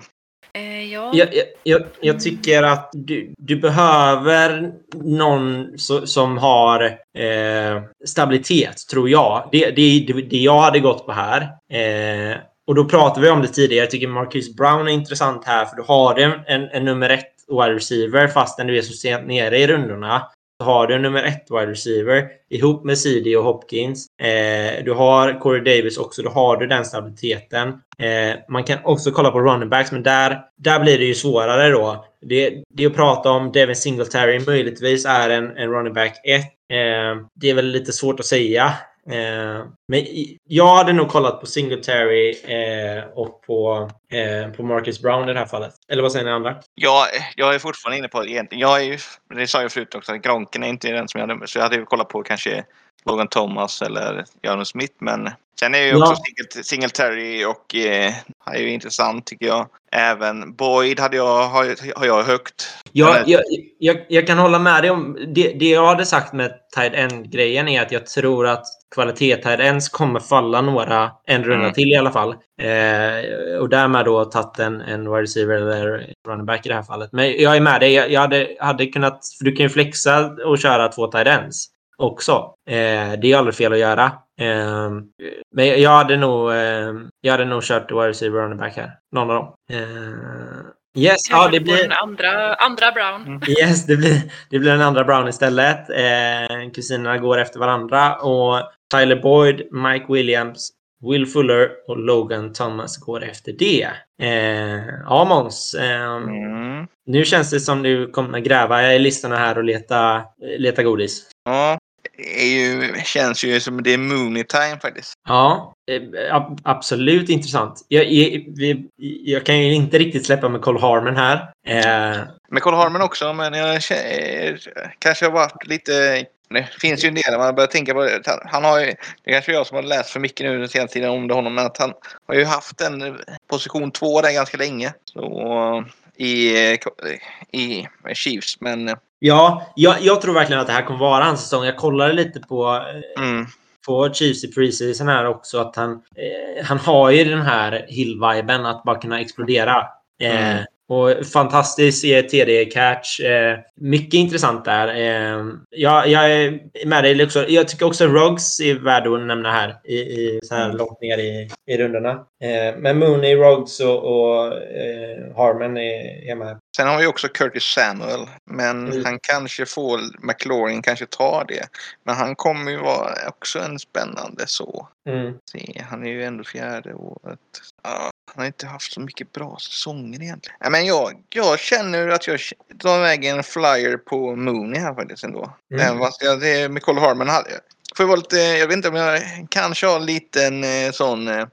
Eh, ja, Jag, jag, jag, tycker att du, du behöver någon so, som har eh, stabilitet, tror jag. Det, det, det, det jag hade gått på här. Eh, och då pratade vi om det tidigare. Jag tycker Marcus Brown är intressant här, för du har en, en, en nummer ett wide receiver fastän du är så sent nere i rundorna. Så har du en nummer ett wide receiver ihop med CD och Hopkins. Eh, du har Corey Davis också. Då har du den stabiliteten. Eh, man kan också kolla på running backs, men där, där blir det ju svårare då. Det, det att prata om Devin Singletary möjligtvis är en, en running back 1. Eh, det är väl lite svårt att säga. Eh, men i- jag hade nog kollat på Singletary eh, och på, eh, på Marcus Brown i det här fallet. Eller vad säger ni andra? Ja, jag är fortfarande inne på egentligen. Jag är ju, det sa jag förut också, att Gronken är inte den som jag hade. Så jag hade ju kollat på kanske Logan Thomas eller Jaron Smith. Men sen är ju också Ja. Singlet- Singletary och eh, är ju intressant tycker jag. Även Boyd hade jag, har, har jag högt. Eller- jag, jag, jag kan hålla med dig om... Det, det jag hade sagt med tight end-grejen är att jag tror att kvalitet tight ends kommer falla några, en runda Mm. till i alla fall. Eh, och därmed då tagit en, en wide receiver eller running back i det här fallet. Men jag är med dig. Jag, jag hade, hade kunnat... För du kan ju flexa och köra två tight ends också. Eh, det är aldrig fel att göra. Eh, men jag hade nog, eh, jag hade nog kört wide receiver running back här. Någon av dem. Eh, yes, ja, det blir... den andra, andra Brown. Yes, det blir, det blir en andra Brown istället. Eh, kusinerna går efter varandra och Tyler Boyd, Mike Williams, Will Fuller och Logan Thomas går efter det. Eh, ja, Måns. Eh, Mm. Nu känns det som du kommer gräva i listorna här och leta, leta godis. Ja, är ju, känns ju som det är Mooney time faktiskt. Ja, eh, ab- absolut intressant. Jag, jag, jag kan ju inte riktigt släppa med Cole Harmon här. Eh, Men Cole Harmon också, men jag kanske har varit lite... Det finns ju en del, man börjar tänka på det. Han- har ju, det är kanske jag som har läst för mycket nu den senaste tiden om det honom, men att han har ju haft en position två där ganska länge. Så i, i Chiefs, men ja, jag, jag tror verkligen att det här kommer vara hans säsong. Jag kollade lite på eh, mm, på Chiefs i preseason här också att han, eh, han har ju den här Hill-viben att bara kunna explodera. Eh, Mm. Och fantastisk TD-catch. Eh, mycket intressant där. Eh, jag, jag är med dig också. Jag tycker också Ruggs är värd att nämna här i, i så här Mm. långt ner i, i rundorna. Eh, men Mooney, Ruggs och, och eh, Harmon är, är med. Sen har vi också Curtis Samuel, men Mm. han kanske får, McLaurin kanske tar det. Men han kommer ju vara också en spännande så. Mm. Se, han är ju ändå fjärde året. Ja, han har inte haft så mycket bra säsonger egentligen. Ja, men jag, jag känner att jag drar iväg en flyer på Mooney här faktiskt ändå. Mm. Mm. Fast jag, det Nicole Harman hade Får jag vara lite, jag vet inte om jag kanske har en liten eh, sån eh,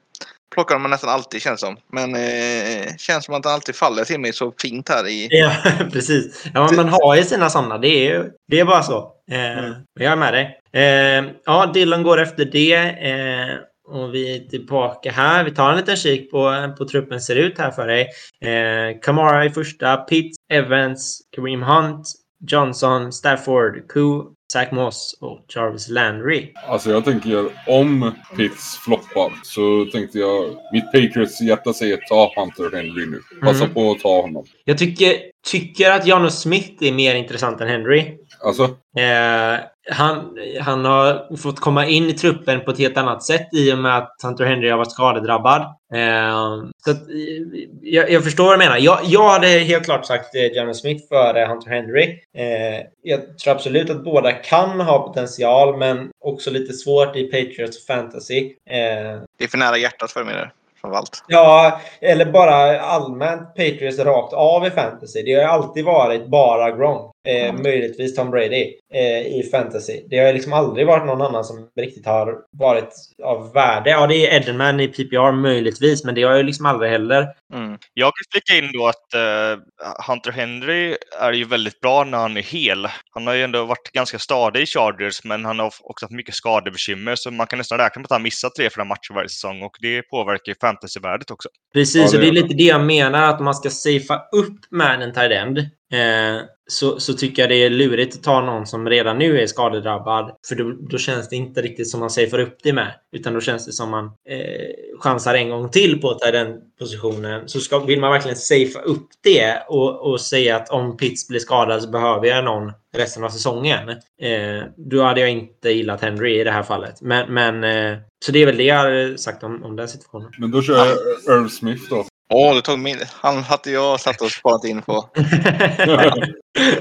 Plockar man nästan alltid känns som. Men eh, känns som att han alltid faller till mig så fint här i... Ja, precis. Ja, man har ju sina sådana. Det är, det är bara så. Eh, Mm. Jag är med dig. Eh, ja, Dylan går efter det. Eh, och vi är tillbaka här. Vi tar en liten kik på på truppen ser ut här för dig. Eh, Kamara i första. Pitts, Evans, Kareem Hunt, Johnson, Stafford, Koo, Zach Moss och Jarvis Landry. Alltså jag tänker om Pitts floppar så tänkte jag mitt Patriots hjärta säger ta Hunter Henry nu. Passa Mm. på att ta honom. Jag tycker, tycker att Jano Smith är mer intressant än Henry. Alltså, Eh, han, han har fått komma in i truppen på ett helt annat sätt i och med att Hunter Henry har varit skadedrabbad. Eh, så att, eh, jag, jag förstår vad du menar. Jag, jag hade helt klart sagt eh, Johnny Smith före Hunter Henry. Eh, jag tror absolut att båda kan ha potential, men också lite svårt i Patriots fantasy. Eh, Det är för nära hjärtat för mig där framförallt. Ja, eller bara allmänt Patriots rakt av i fantasy. Det har ju alltid varit bara Gronk. Eh, Mm. Möjligtvis Tom Brady eh, i fantasy. Det har liksom aldrig varit någon annan som riktigt har varit av värde. Ja, det är Edelman i PPR möjligtvis, men det har ju liksom aldrig heller. Mm. Jag kan flika in då att eh, Hunter Henry är ju väldigt bra när han är hel. Han har ju ändå varit ganska stadig i Chargers, men han har också haft mycket skadebekymmer, så man kan nästan räkna med att han missar tre, fyra matcher varje säsong och det påverkar ju fantasyvärdet också. Precis, Ja, det och det är lite det jag menar, att man ska safea upp med en tight end. Eh, så, så tycker jag det är lurigt att ta någon som redan nu är skadedrabbad. För då, då känns det inte riktigt som man safear upp det med. Utan då känns det som man eh, chansar en gång till på tight end-positionen. Så ska, vill man verkligen safea upp det och, och säga att om Pitts blir skadad så behöver jag någon resten av säsongen. Eh, då hade jag inte gillat Henry i det här fallet. Men, men eh, så det är väl det jag har sagt om, om den situationen. Men då kör jag Earl Smith då. Åh, du tog min. Han hade jag satt och sparat in på.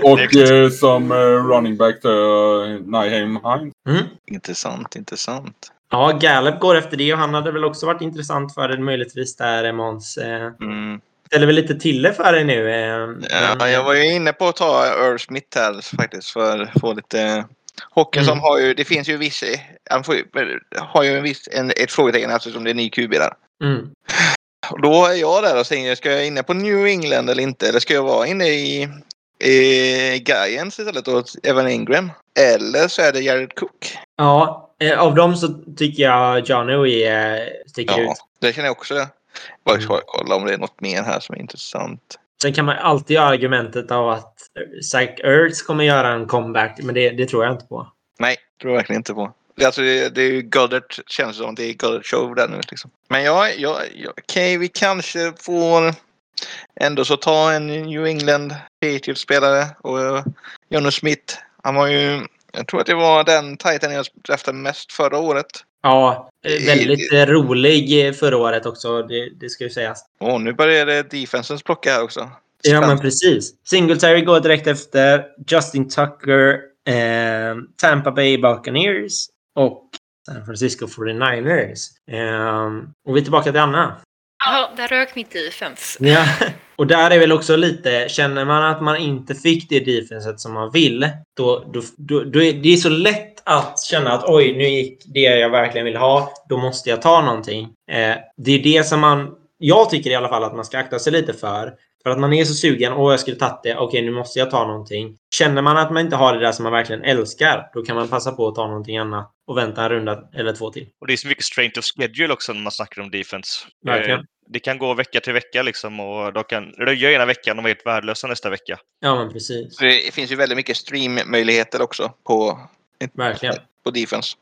och eh, som eh, running back till uh, Nyheim Hines. Mm. Intressant, intressant. Ja, Gallup går efter det och han hade väl också varit intressant för det möjligtvis där eh, Måns. Eh, Mm. ställer väl lite till det för dig nu. Eh, Ja, men, jag var ju inne på att ta Earl Smith här faktiskt för att få lite... Hawkinson Mm. har ju, det finns ju viss, han får, har ju en viss, en, ett frågetecken eftersom det är ny QB där. Mm. Och då är jag där och säger, ska jag inne på New England eller inte? Eller ska jag vara inne i, i Giants istället och Evan Ingram? Eller så är det Jared Cook. Ja, eh, av dem så tycker jag eh, sticker Ja, ut. det känner jag också. Mm. ska kolla om det är något mer här som är intressant. Sen kan man alltid göra argumentet av att Zach Ertz kommer göra en comeback, men det, det tror jag inte på. Nej, tror jag verkligen inte på. Alltså, det, det är ju Goddard, känns som. Det är Goddard show där nu liksom. Men ja, ja, ja okej, vi kanske får ändå så ta en New England Patriots-spelare och uh, Jonas Smith. Han var ju, jag tror att det var den titan jag draftade mest förra året. Ja, eh, väldigt eh, rolig eh, förra året också, det, det ska ju sägas. Och nu börjar det defensens plocka här också. Ja, men Spännande. precis. Singletary går direkt efter. Justin Tucker, eh, Tampa Bay Buccaneers och San Francisco 49ers. Eh, och vi är tillbaka till Anna. Ja, där rök mitt defense. Ja. Och där är väl också lite, känner man att man inte fick det defenset som man vill, då, då, då, då är det är så lätt att känna att oj, nu gick det jag verkligen vill ha, då måste jag ta någonting. Eh, det är det som man, jag tycker i alla fall att man ska akta sig lite för. För att man är så sugen, åh jag skulle tagit det, okej nu måste jag ta någonting. Känner man att man inte har det där som man verkligen älskar, då kan man passa på att ta någonting annat och vänta en runda eller två till. Och det är så mycket strength of schedule också när man snackar om defense. Verkligen. Eh, Det kan gå vecka till vecka liksom och de kan röja ena veckan och vara helt värdelösa nästa vecka. Ja, men precis. Det finns ju väldigt mycket streammöjligheter också på, Verkligen. på defense.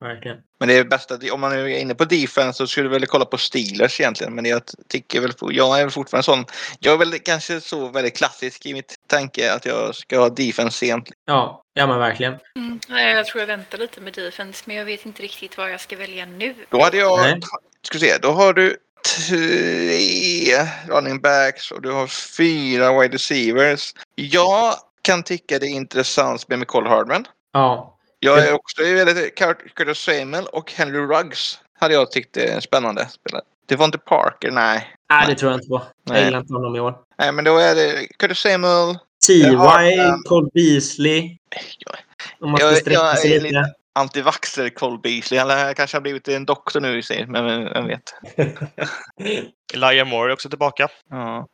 Verkligen. Men det är bästa, om man är inne på defense så skulle du väl kolla på Steelers egentligen. Men jag tycker väl, jag är väl fortfarande sån. Jag är väl kanske så väldigt klassisk i mitt tanke att jag ska ha defense sent. Ja, ja men verkligen. Mm. nej, Jag tror jag väntar lite med defense, men jag vet inte riktigt vad jag ska välja nu. Då hade jag, Nej. ska vi se, då har du tre running backs och du har fyra wide receivers. Jag kan tycka det är intressant med Nicole Hardman. Ja. Jag är också väldigt Curtis Samuel och Henry Ruggs hade jag tyckt är spännande spelare. Det var inte Parker, nej. Nej, det tror jag inte på. Jag Nej. gillar inte honom i år. Nej, men då är det Curtis Samuel. T.Y. Cole Beasley. Jag, Om man ska jag, sträcka jag sig är lite. lite antivaxer Cole Beasley. Han kanske har blivit en doktor nu i sig, men vem vet. Elijah Moore är också tillbaka. Ja.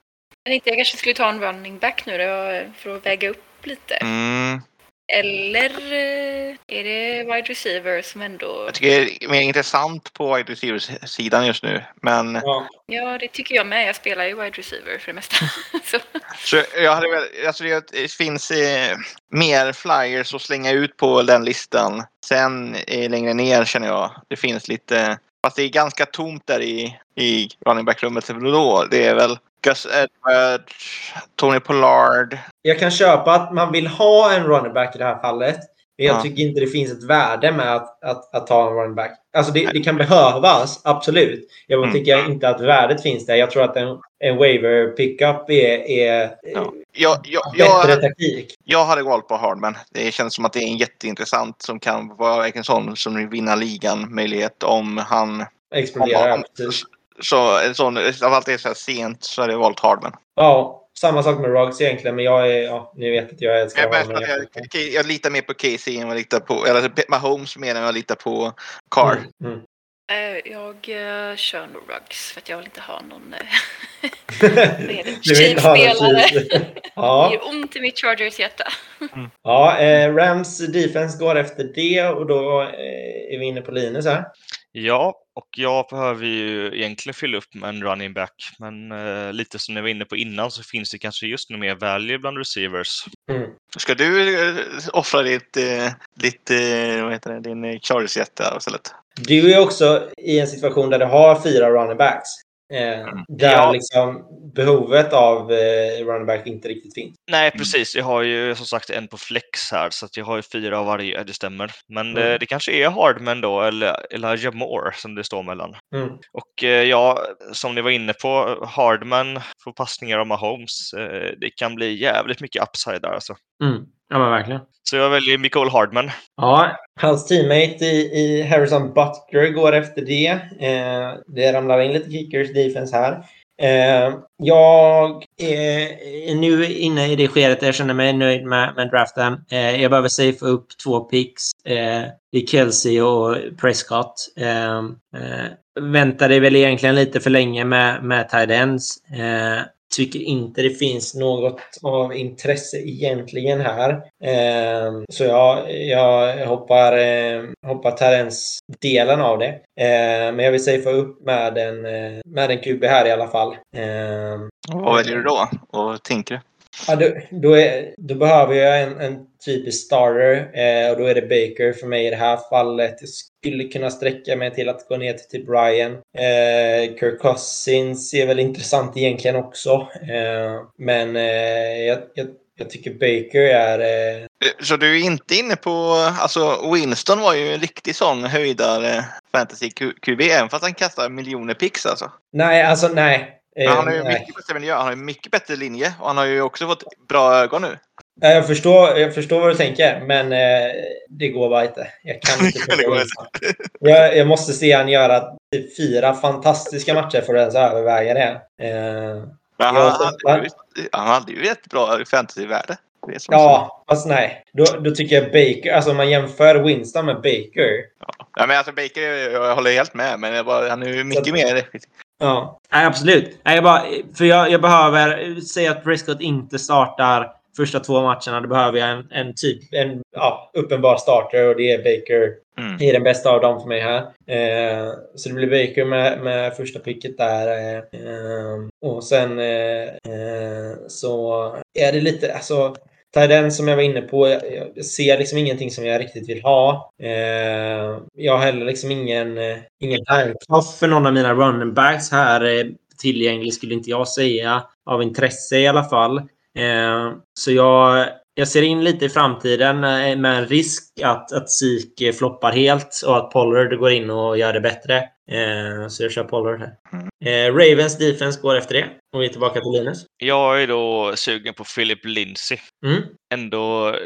Men inte jag kanske skulle ta en running back nu då, för att väga upp lite. Mm. Eller eh, är det wide receiver som ändå... Jag tycker det är mer intressant på wide receivers-sidan just nu. Men Ja. Ja, det tycker jag med. Jag spelar ju wide receiver för det mesta. Så, så jag hade väl, alltså det finns eh, mer flyers att slänga ut på den listan. Sen eh, längre ner känner jag det finns lite, fast det är ganska tomt där i, i running back-rummet då. Det är väl Gus Edwards, Tony Pollard. Jag kan köpa att man vill ha en running back i det här fallet. Men jag Ja. tycker inte det finns ett värde med att, att, att ta en running back. Alltså det, det kan behövas, absolut. Jag Mm. tycker inte att värdet finns där. Jag tror att en, en waiver pickup är, är Ja. Jag, jag, bättre jag, taktik. jag hade valt på Hardman. Det känns som att det är en jätteintressant som kan vara en sån som vill vinna ligan möjlighet om han Exploderar. Om- precis. Så, en sån, av allt det är så här sent så hade jag valt Hardman. Ja, samma sak med Ruggs egentligen, men jag är, ja, ni vet att jag älskar Jag, honom. jag, jag litar mer på Casey än jag litar på, eller alltså Mahomes mer än jag litar på Carr. Mm, mm. Eh, Jag eh, kör nog Ruggs för att jag vill inte ha någon eh, Chiefs-spelare. Chiefs. Det ja, gör ont i mitt Chargers hjärta. ja eh, Rams defense går efter det och då eh, är vi inne på Linus här. Ja, och jag behöver ju egentligen fylla upp med en running back, men eh, lite som ni var inne på innan så finns det kanske just nu mer value bland receivers. Mm. Ska du eh, offra ditt, eh, ditt eh, vad heter det, din Chargers-hjärta istället? Du är också i en situation där du har fyra running backs. Eh, där Ja. liksom behovet av eh, running back inte riktigt finns. Nej, precis. Jag har ju som sagt en på flex här, så att jag har ju fyra av varje, det stämmer. Men Mm. eh, det kanske är Hardman då, eller Elijah Moore som det står mellan. Mm. Och eh, ja, som ni var inne på, Hardman får passningar av Mahomes. Eh, det kan bli jävligt mycket upside där alltså. Mm. Ja, men verkligen. Så jag väljer Mikael Hardman. Ja, hans teammate i, i Harrison Butker går efter det. Eh, det ramlar in lite kickers defense här. Eh, jag är nu inne i det skedet jag känner mig nöjd med, med draften. Eh, jag behöver safea upp två picks. Eh, det är Kelsey och Prescott. Eh, eh, väntade väl egentligen lite för länge med, med tight ends. Tycker inte det finns något av intresse egentligen här. Ehm, så jag, jag hoppar, ehm, hoppar Terrence-delen av det. Ehm, men jag vill safea upp med en, eh, med en QB här i alla fall. Vad väljer du då? Och tänker du? Ja, då, då, är, då behöver jag en, en typisk starter eh, och då är det Baker för mig i det här fallet. Jag skulle kunna sträcka mig till att gå ner till typ Ryan. Eh, Kirk Cousins är väl intressant egentligen också. Eh, men eh, jag, jag, jag tycker Baker är... Eh, Eh, Så du är inte inne på, alltså Winston var ju en riktig sån höjdare fantasy Q- QB, även fast han kastar miljoner pix alltså. nej, alltså nej. Eh, Men han har ju nej. mycket bättre miljö, han har ju mycket bättre linje och han har ju också fått bra ögon nu. Ja, Jag förstår, jag förstår vad du tänker, men eh, det går bara inte. Jag kan inte. Det jag, jag måste se han göra typ fyra fantastiska matcher för att ens överväga det. Eh, Men han, han, hade ju, han hade ju jättebra fantasyvärde. Ja, fast nej. Då, då tycker jag Baker, alltså om man jämför Winston med Baker. Ja, men alltså Baker, jag håller helt med, men bara, han är ju mycket Så- mer. Ja, nej, absolut. Nej, jag bara, för jag, jag behöver, säga att Prescott inte startar första två matcherna. Då behöver jag en, en typ, en ja, uppenbar starter och det är Baker. Mm. Det är den bästa av dem för mig här. Eh, så det blir Baker med, med första picket där. Eh, eh, och sen eh, eh, så är det lite, alltså den som jag var inne på, jag, ser liksom ingenting som jag riktigt vill ha. Eh, jag har heller liksom ingen, eh, ingen handcuff för någon av mina running backs här eh, tillgänglig skulle inte jag säga. Av intresse i alla fall. Eh, så jag, jag ser in lite i framtiden eh, med en risk att, att Sik eh, floppar helt och att Pollard går in och gör det bättre. Eh, så jag kör Pollard här. Eh, Ravens defense går efter det. Och vi är tillbaka till Linus. Jag är då sugen på Philip Lindsay. Mm. Ändå,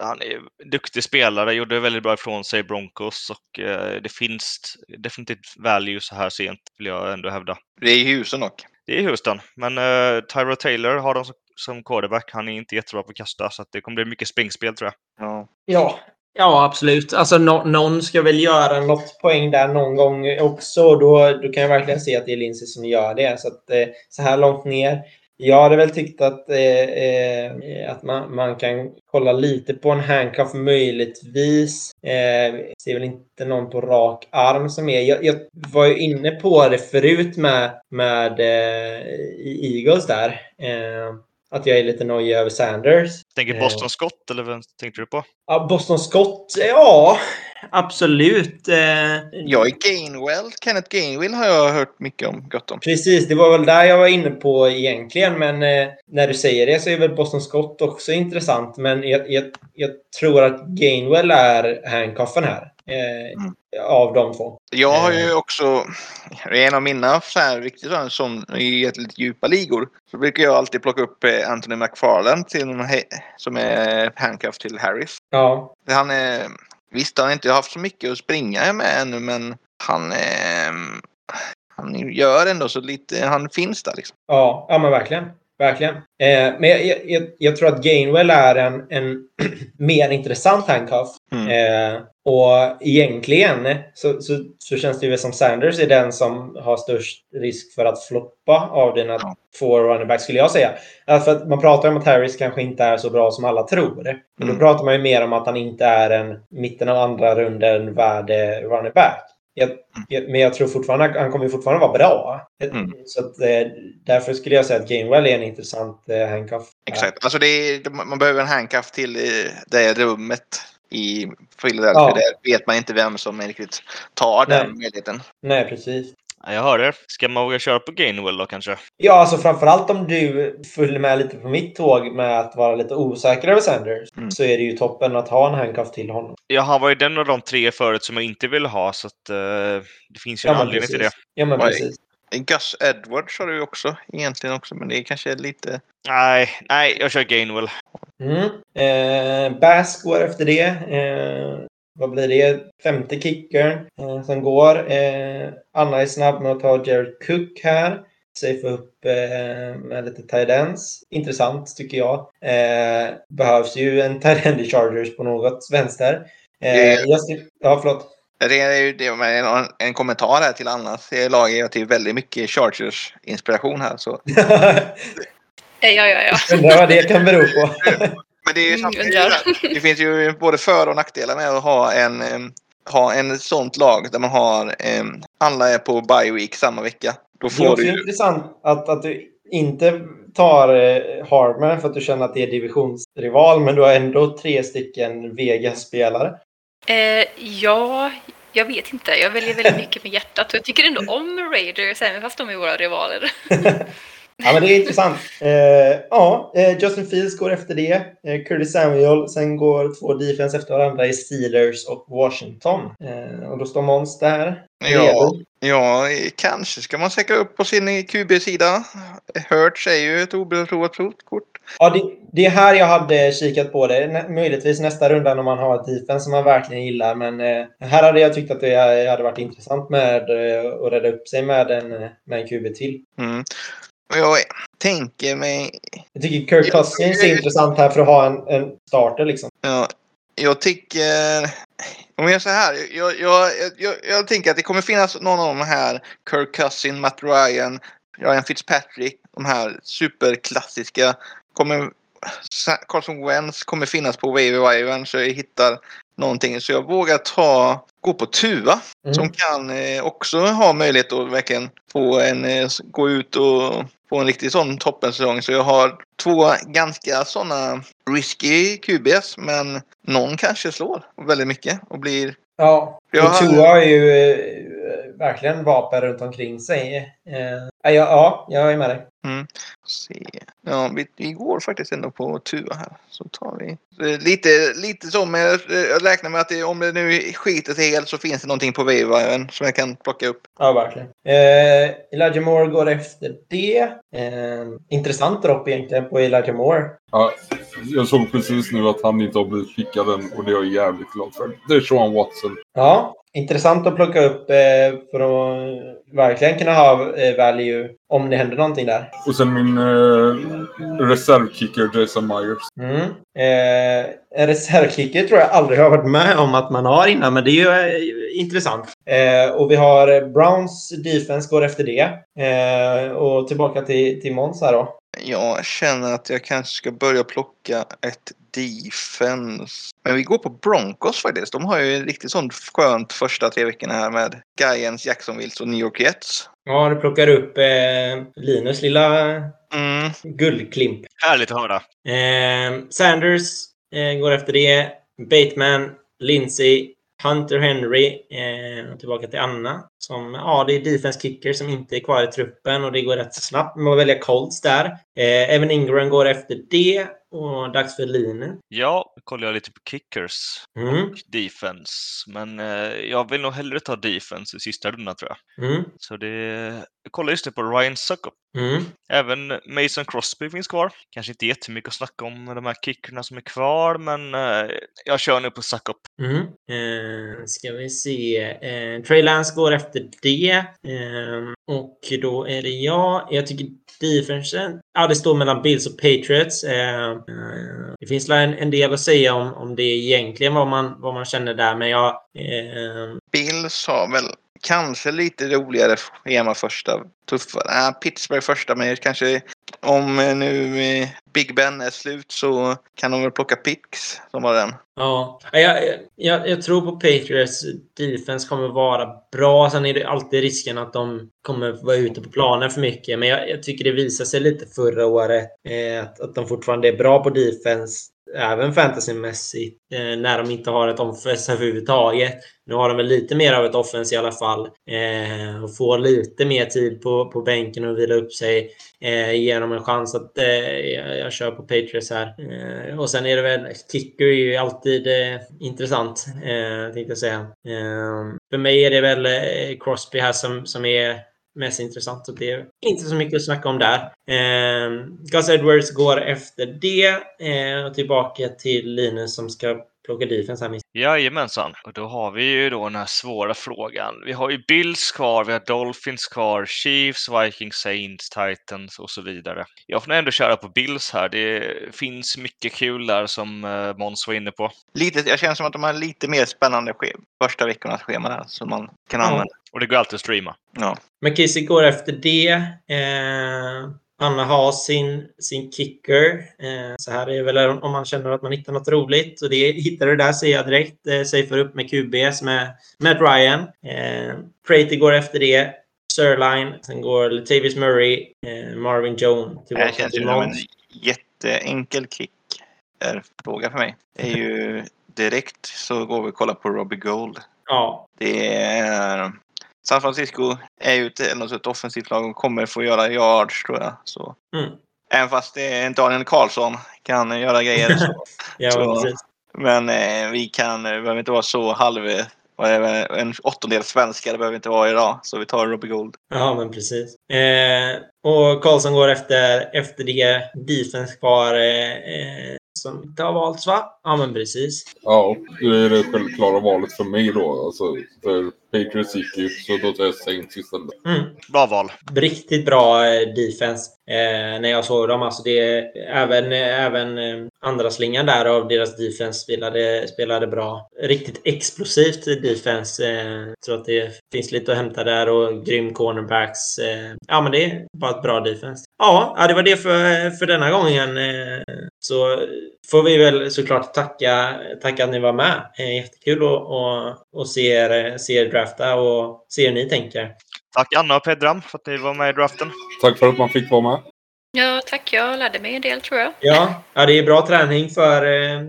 han är en duktig spelare, gjorde väldigt bra ifrån sig i Broncos och eh, det finns definitivt value så här sent vill jag ändå hävda. Det är ju husen dock. Det är Houston, men uh, Tyra Taylor har de som, som quarterback. Han är inte jättebra på att kasta så att det kommer bli mycket springspel tror jag. Ja. Ja. Ja, absolut. Alltså, nå- någon ska väl göra något poäng där någon gång också. Då, då kan jag verkligen se att det är Lindsey som gör det. Så, att, eh, så här långt ner. Jag hade väl tyckt att, eh, eh, att man, man kan kolla lite på en handcuff möjligtvis. Eh, ser väl inte någon på rak arm som är. Jag, jag var ju inne på det förut med, med eh, Eagles där. Eh, att jag är lite nojig över Sanders. Tänker Eh. Boston Scott eller vem tänkte du på? Ja, Boston Scott, ja. Absolut. Eh, Jag är Gainwell. Kenneth Gainwell har jag hört mycket om, gott om. Precis, det var väl där jag var inne på egentligen. Men eh, när du säger det så är väl Boston Scott också intressant. Men jag, jag, jag tror att Gainwell är handcuffen här. Eh, Mm. Av de två. Jag har Eh. ju också, det är en av mina här, riktigt som i ett lite djupa ligor. Så brukar jag alltid plocka upp eh, Anthony McFarland till, som är handcuff till Harris. Ja. Han är, visst, han har inte haft så mycket att springa med ännu, men han är, han gör ändå så lite, han finns där liksom. Ja, ja men verkligen. Verkligen. Eh, men jag, jag, jag, tror att Gainwell är en, en mer intressant handcuff. Mm. Eh, och egentligen så, så, så, känns det ju som Sanders är den som har störst risk för att floppa av dina Ja. två running backs skulle jag säga. Alltså för att man pratar om att Harris kanske inte är så bra som alla tror. Men då Mm. pratar man ju mer om att han inte är en mitten av andra runden värde running back. Jag, men jag tror fortfarande han kommer fortfarande vara bra. Mm. Så att, eh, därför skulle jag säga att Gainwell är en intressant eh, handcuff. Exakt. Alltså är, man behöver en handcuff till det rummet i Philadelphia. Ja. Där vet man inte vem som riktigt tar den Nej. möjligheten. Nej, precis. Ja, jag hör det. Ska man våga köra på Gainwell då kanske? Ja, alltså framförallt om du följer med lite på mitt tåg med att vara lite osäker över Sanders Mm. så är det ju toppen att ha en handcuff till honom. Ja, han var ju den av de tre förut som jag inte ville ha, så att, eh, det finns ju en men anledning till det. precis. Ja, men Oj. precis. Gus Edwards har du ju också egentligen också, men det är kanske lite... Nej, nej, jag kör Gainwell. Mm. Eh, Bass går efter det. Eh, vad blir det? Femte kickern eh, som går. Eh, Anna är snabb med att ta Jared Cook här. Safea upp eh, med lite tight ends. Intressant tycker jag. Eh, behövs ju en tight end i Chargers på något vänster. Eh, Det- Justin, ja, förlåt. Det är ju det med en, en kommentar här till Annas lag är att det är väldigt mycket Chargers-inspiration här. Så. Ja, ja, ja. ja. Undrar vad det kan bero på. Men det, är ju Mm, det finns ju både för och nackdelar med att ha en, ha en sånt lag där man har alla är på bye week samma vecka. Då Det är får också du intressant att, att du inte tar eh, Harman för att du känner att det är divisionsrival, men du har ändå tre stycken Vegas-spelare. Eh, ja, jag vet inte. Jag väljer väldigt mycket med hjärtat och jag tycker ändå om Raiders även fast de är våra rivaler. Ja, men det är intressant. Eh, ja, eh, Justin Fields går efter det. Eh, Curtis Samuel. Sen går två defense efter varandra i Steelers och Washington. Eh, och då står Måns där. Ja, ja, kanske ska man säkra upp på sin QB-sida. Hurts är ju ett obeprovat kort. Ja, det, det är här jag hade kikat på det. Nä, möjligtvis nästa runda när man har ett defense som man verkligen gillar. Men eh, här hade jag tyckt att det hade varit intressant med eh, att rädda upp sig med en, med en QB till. Mm. Jag tänker mig... Jag tycker Kirk Cousins är intressant här för att ha en, en starter liksom. Ja, jag tycker... Om jag säger så här. Jag, jag, jag, jag tänker att det kommer finnas någon av de här. Kirk Cousin, Matt Ryan, Ryan Fitzpatrick. De här superklassiska. Kommer, Carson Wentz kommer finnas på waiver wire så jag hittar någonting. Så jag vågar ta, gå på Tua. Mm. Som kan eh, också ha möjlighet att verkligen få en, eh, gå ut och få en riktig sån toppensäsong. Så jag har två ganska sådana risky QBs. Men någon kanske slår väldigt mycket och blir... Ja, och Tua har ju eh, verkligen vapen runt omkring sig. Eh, ja, ja, jag är med dig. Se. Ja, vi, vi går faktiskt ändå på Tua här. Så tar vi eh, lite, lite så. Men jag, jag räknar med att det, om det nu skiter sig helt så finns det någonting på waivern som jag kan plocka upp. Ja, verkligen. Eh, Elijah Moore går efter det. Eh, intressant dropp egentligen på Elijah Moore. Ja, jag såg precis nu att han inte har blivit pickad än och det är jag jävligt glad för. Det är Sean Watson. Ja, intressant att plocka upp eh, för att verkligen kunna ha eh, value om det händer någonting där. Och sen min eh, reservkicker Jason Myers. Mm. Eh, en reservkicker tror jag aldrig har varit med om att man har innan, men det är ju eh, intressant. Eh, och vi har Browns defense går efter det. Eh, och tillbaka till, till Måns här då. Jag känner att jag kanske ska börja plocka ett defense. Men vi går på Broncos faktiskt. De har ju en riktigt sånt skönt första tre veckorna här med Giants, Jacksonville och New York Jets. Ja, du plockar upp eh, Linus lilla Mm. guldklimp. Härligt att höra. Eh, Sanders eh, går efter det. Bateman, Lindsey, Hunter Henry. Eh, tillbaka till Anna. Som, ja, det är defense kicker som inte är kvar i truppen och det går rätt så snabbt med att välja Colts där. Eh, Evan Ingram går efter det och dags för Line. Ja, kollar jag lite på kickers Mm, och defense. Men eh, jag vill nog hellre ta defense i sista rundan tror jag. mm, Så det... Jag kollar just nu på Ryan Suckup. mm. Även Mason Crosby finns kvar. Kanske inte jättemycket att snacka om med de här kickerna som är kvar, men eh, jag kör nu på Suckup. Mm. Eh, ska vi se. Eh, Trey Lance går efter efter det. Eh, och då är det jag. Jag tycker defensen, ja det står mellan Bills och Patriots. Ehm, eh, det finns en, en del att säga om, om det egentligen, vad man, vad man känner där. Men jag... Eh, Bills har väl kanske lite roligare schema första. Tuffare. Äh, Pittsburgh första, men kanske om eh, nu eh, Big Ben är slut så kan de väl plocka Picks som var den. Ja, jag, jag, jag tror på Patriots defense kommer vara bra. Sen är det alltid risken att de kommer vara ute på planen för mycket. Men jag, jag tycker det visade sig lite förra året eh, att, att de fortfarande är bra på defense även fantasymässigt, eh, när de inte har ett offensiv överhuvudtaget. Nu har de väl lite mer av ett offens i alla fall. Eh, och får lite mer tid på, på bänken och vila upp sig. Eh, ger dem en chans att eh, jag, jag kör på Patriots här. Eh, och sen är det väl, kicker är ju alltid eh, intressant, eh, tänkte jag säga. Eh, för mig är det väl eh, Crosby här som, som är mest intressant. Så det är inte så mycket att snacka om där. Eh, Gus Edwards går efter det eh, och tillbaka till Linus som ska plocka defense här. Jajamensan, och då har vi ju då den här svåra frågan. Vi har ju Bills kvar, vi har Dolphins kvar, Chiefs, Vikings, Saints, Titans och så vidare. Jag får nog ändå köra på Bills här. Det finns mycket kul där som eh, Måns var inne på. Lite, jag känner som att de har lite mer spännande första veckornas schema där som man kan använda. Och det går alltid att streama. Ja. McKissick går efter det. Eh, Anna har sin, sin kicker. Eh, så här är väl om man känner att man hittar något roligt. Och det hittar du där ser jag direkt. Eh, Safear upp med QB som är Matt Ryan. Eh, Prater går efter det. Sirline. Sen går Latavius Murray. Marvin Jones. Det här känns ju som en jätteenkel kick. Är fråga för mig. Det är ju direkt så går vi och kollar på Robbie Gold. Ja, Det är... San Francisco är ju ett, ett offensivt lag och kommer få göra yards tror jag. Så. Mm. Även fast det är Daniel Karlsson kan göra grejer. Så. ja Så-. Men eh, vi kan, det behöver inte vara så halv... En åttondel svenska, det behöver inte vara idag. Så vi tar Robbie Gold. Ja, men precis. Eh, och Karlsson går efter, efter det. Defense kvar eh, eh, som inte har valts, va? Ja, men precis. Ja, det är det självklara valet för mig då. Alltså, för Patriots gick ju, så då tar jag Saints istället. Mm. Bra val. Riktigt bra eh, defense eh, när jag såg dem. Alltså det, även även eh, andra slingan där av deras defense spelade, spelade bra. Riktigt explosivt defense. Eh, tror att det finns lite att hämta där och grym cornerbacks. Eh, ja, men det är bara ett bra defense. Ja, det var det för, för denna gången. Eh, så får vi väl såklart tacka, tacka att ni var med. Eh, jättekul att, att se, er, se er drafta och se hur ni tänker. Tack Anna och Pedram för att ni var med i draften. Tack för att man fick vara med. Ja, tack. Jag lärde mig en del tror jag. Ja, ja det är bra träning för, eh,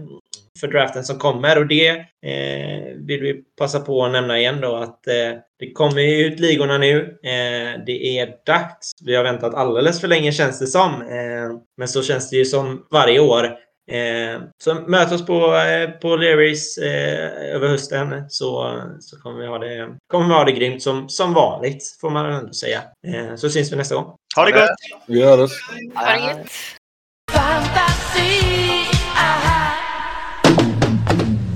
för draften som kommer. Och det eh, vill vi passa på att nämna igen då att eh, det kommer ju ut ligorna nu. Eh, det är dags. Vi har väntat alldeles för länge känns det som. Eh, men så känns det ju som varje år. Eh, så möt oss på, eh, på Learys eh, över hösten så, så kommer vi ha det, kommer vi ha det grymt som, som vanligt får man ändå säga. Eh, så syns vi nästa gång. Ha det gott! Vi hörs. Ha det gött.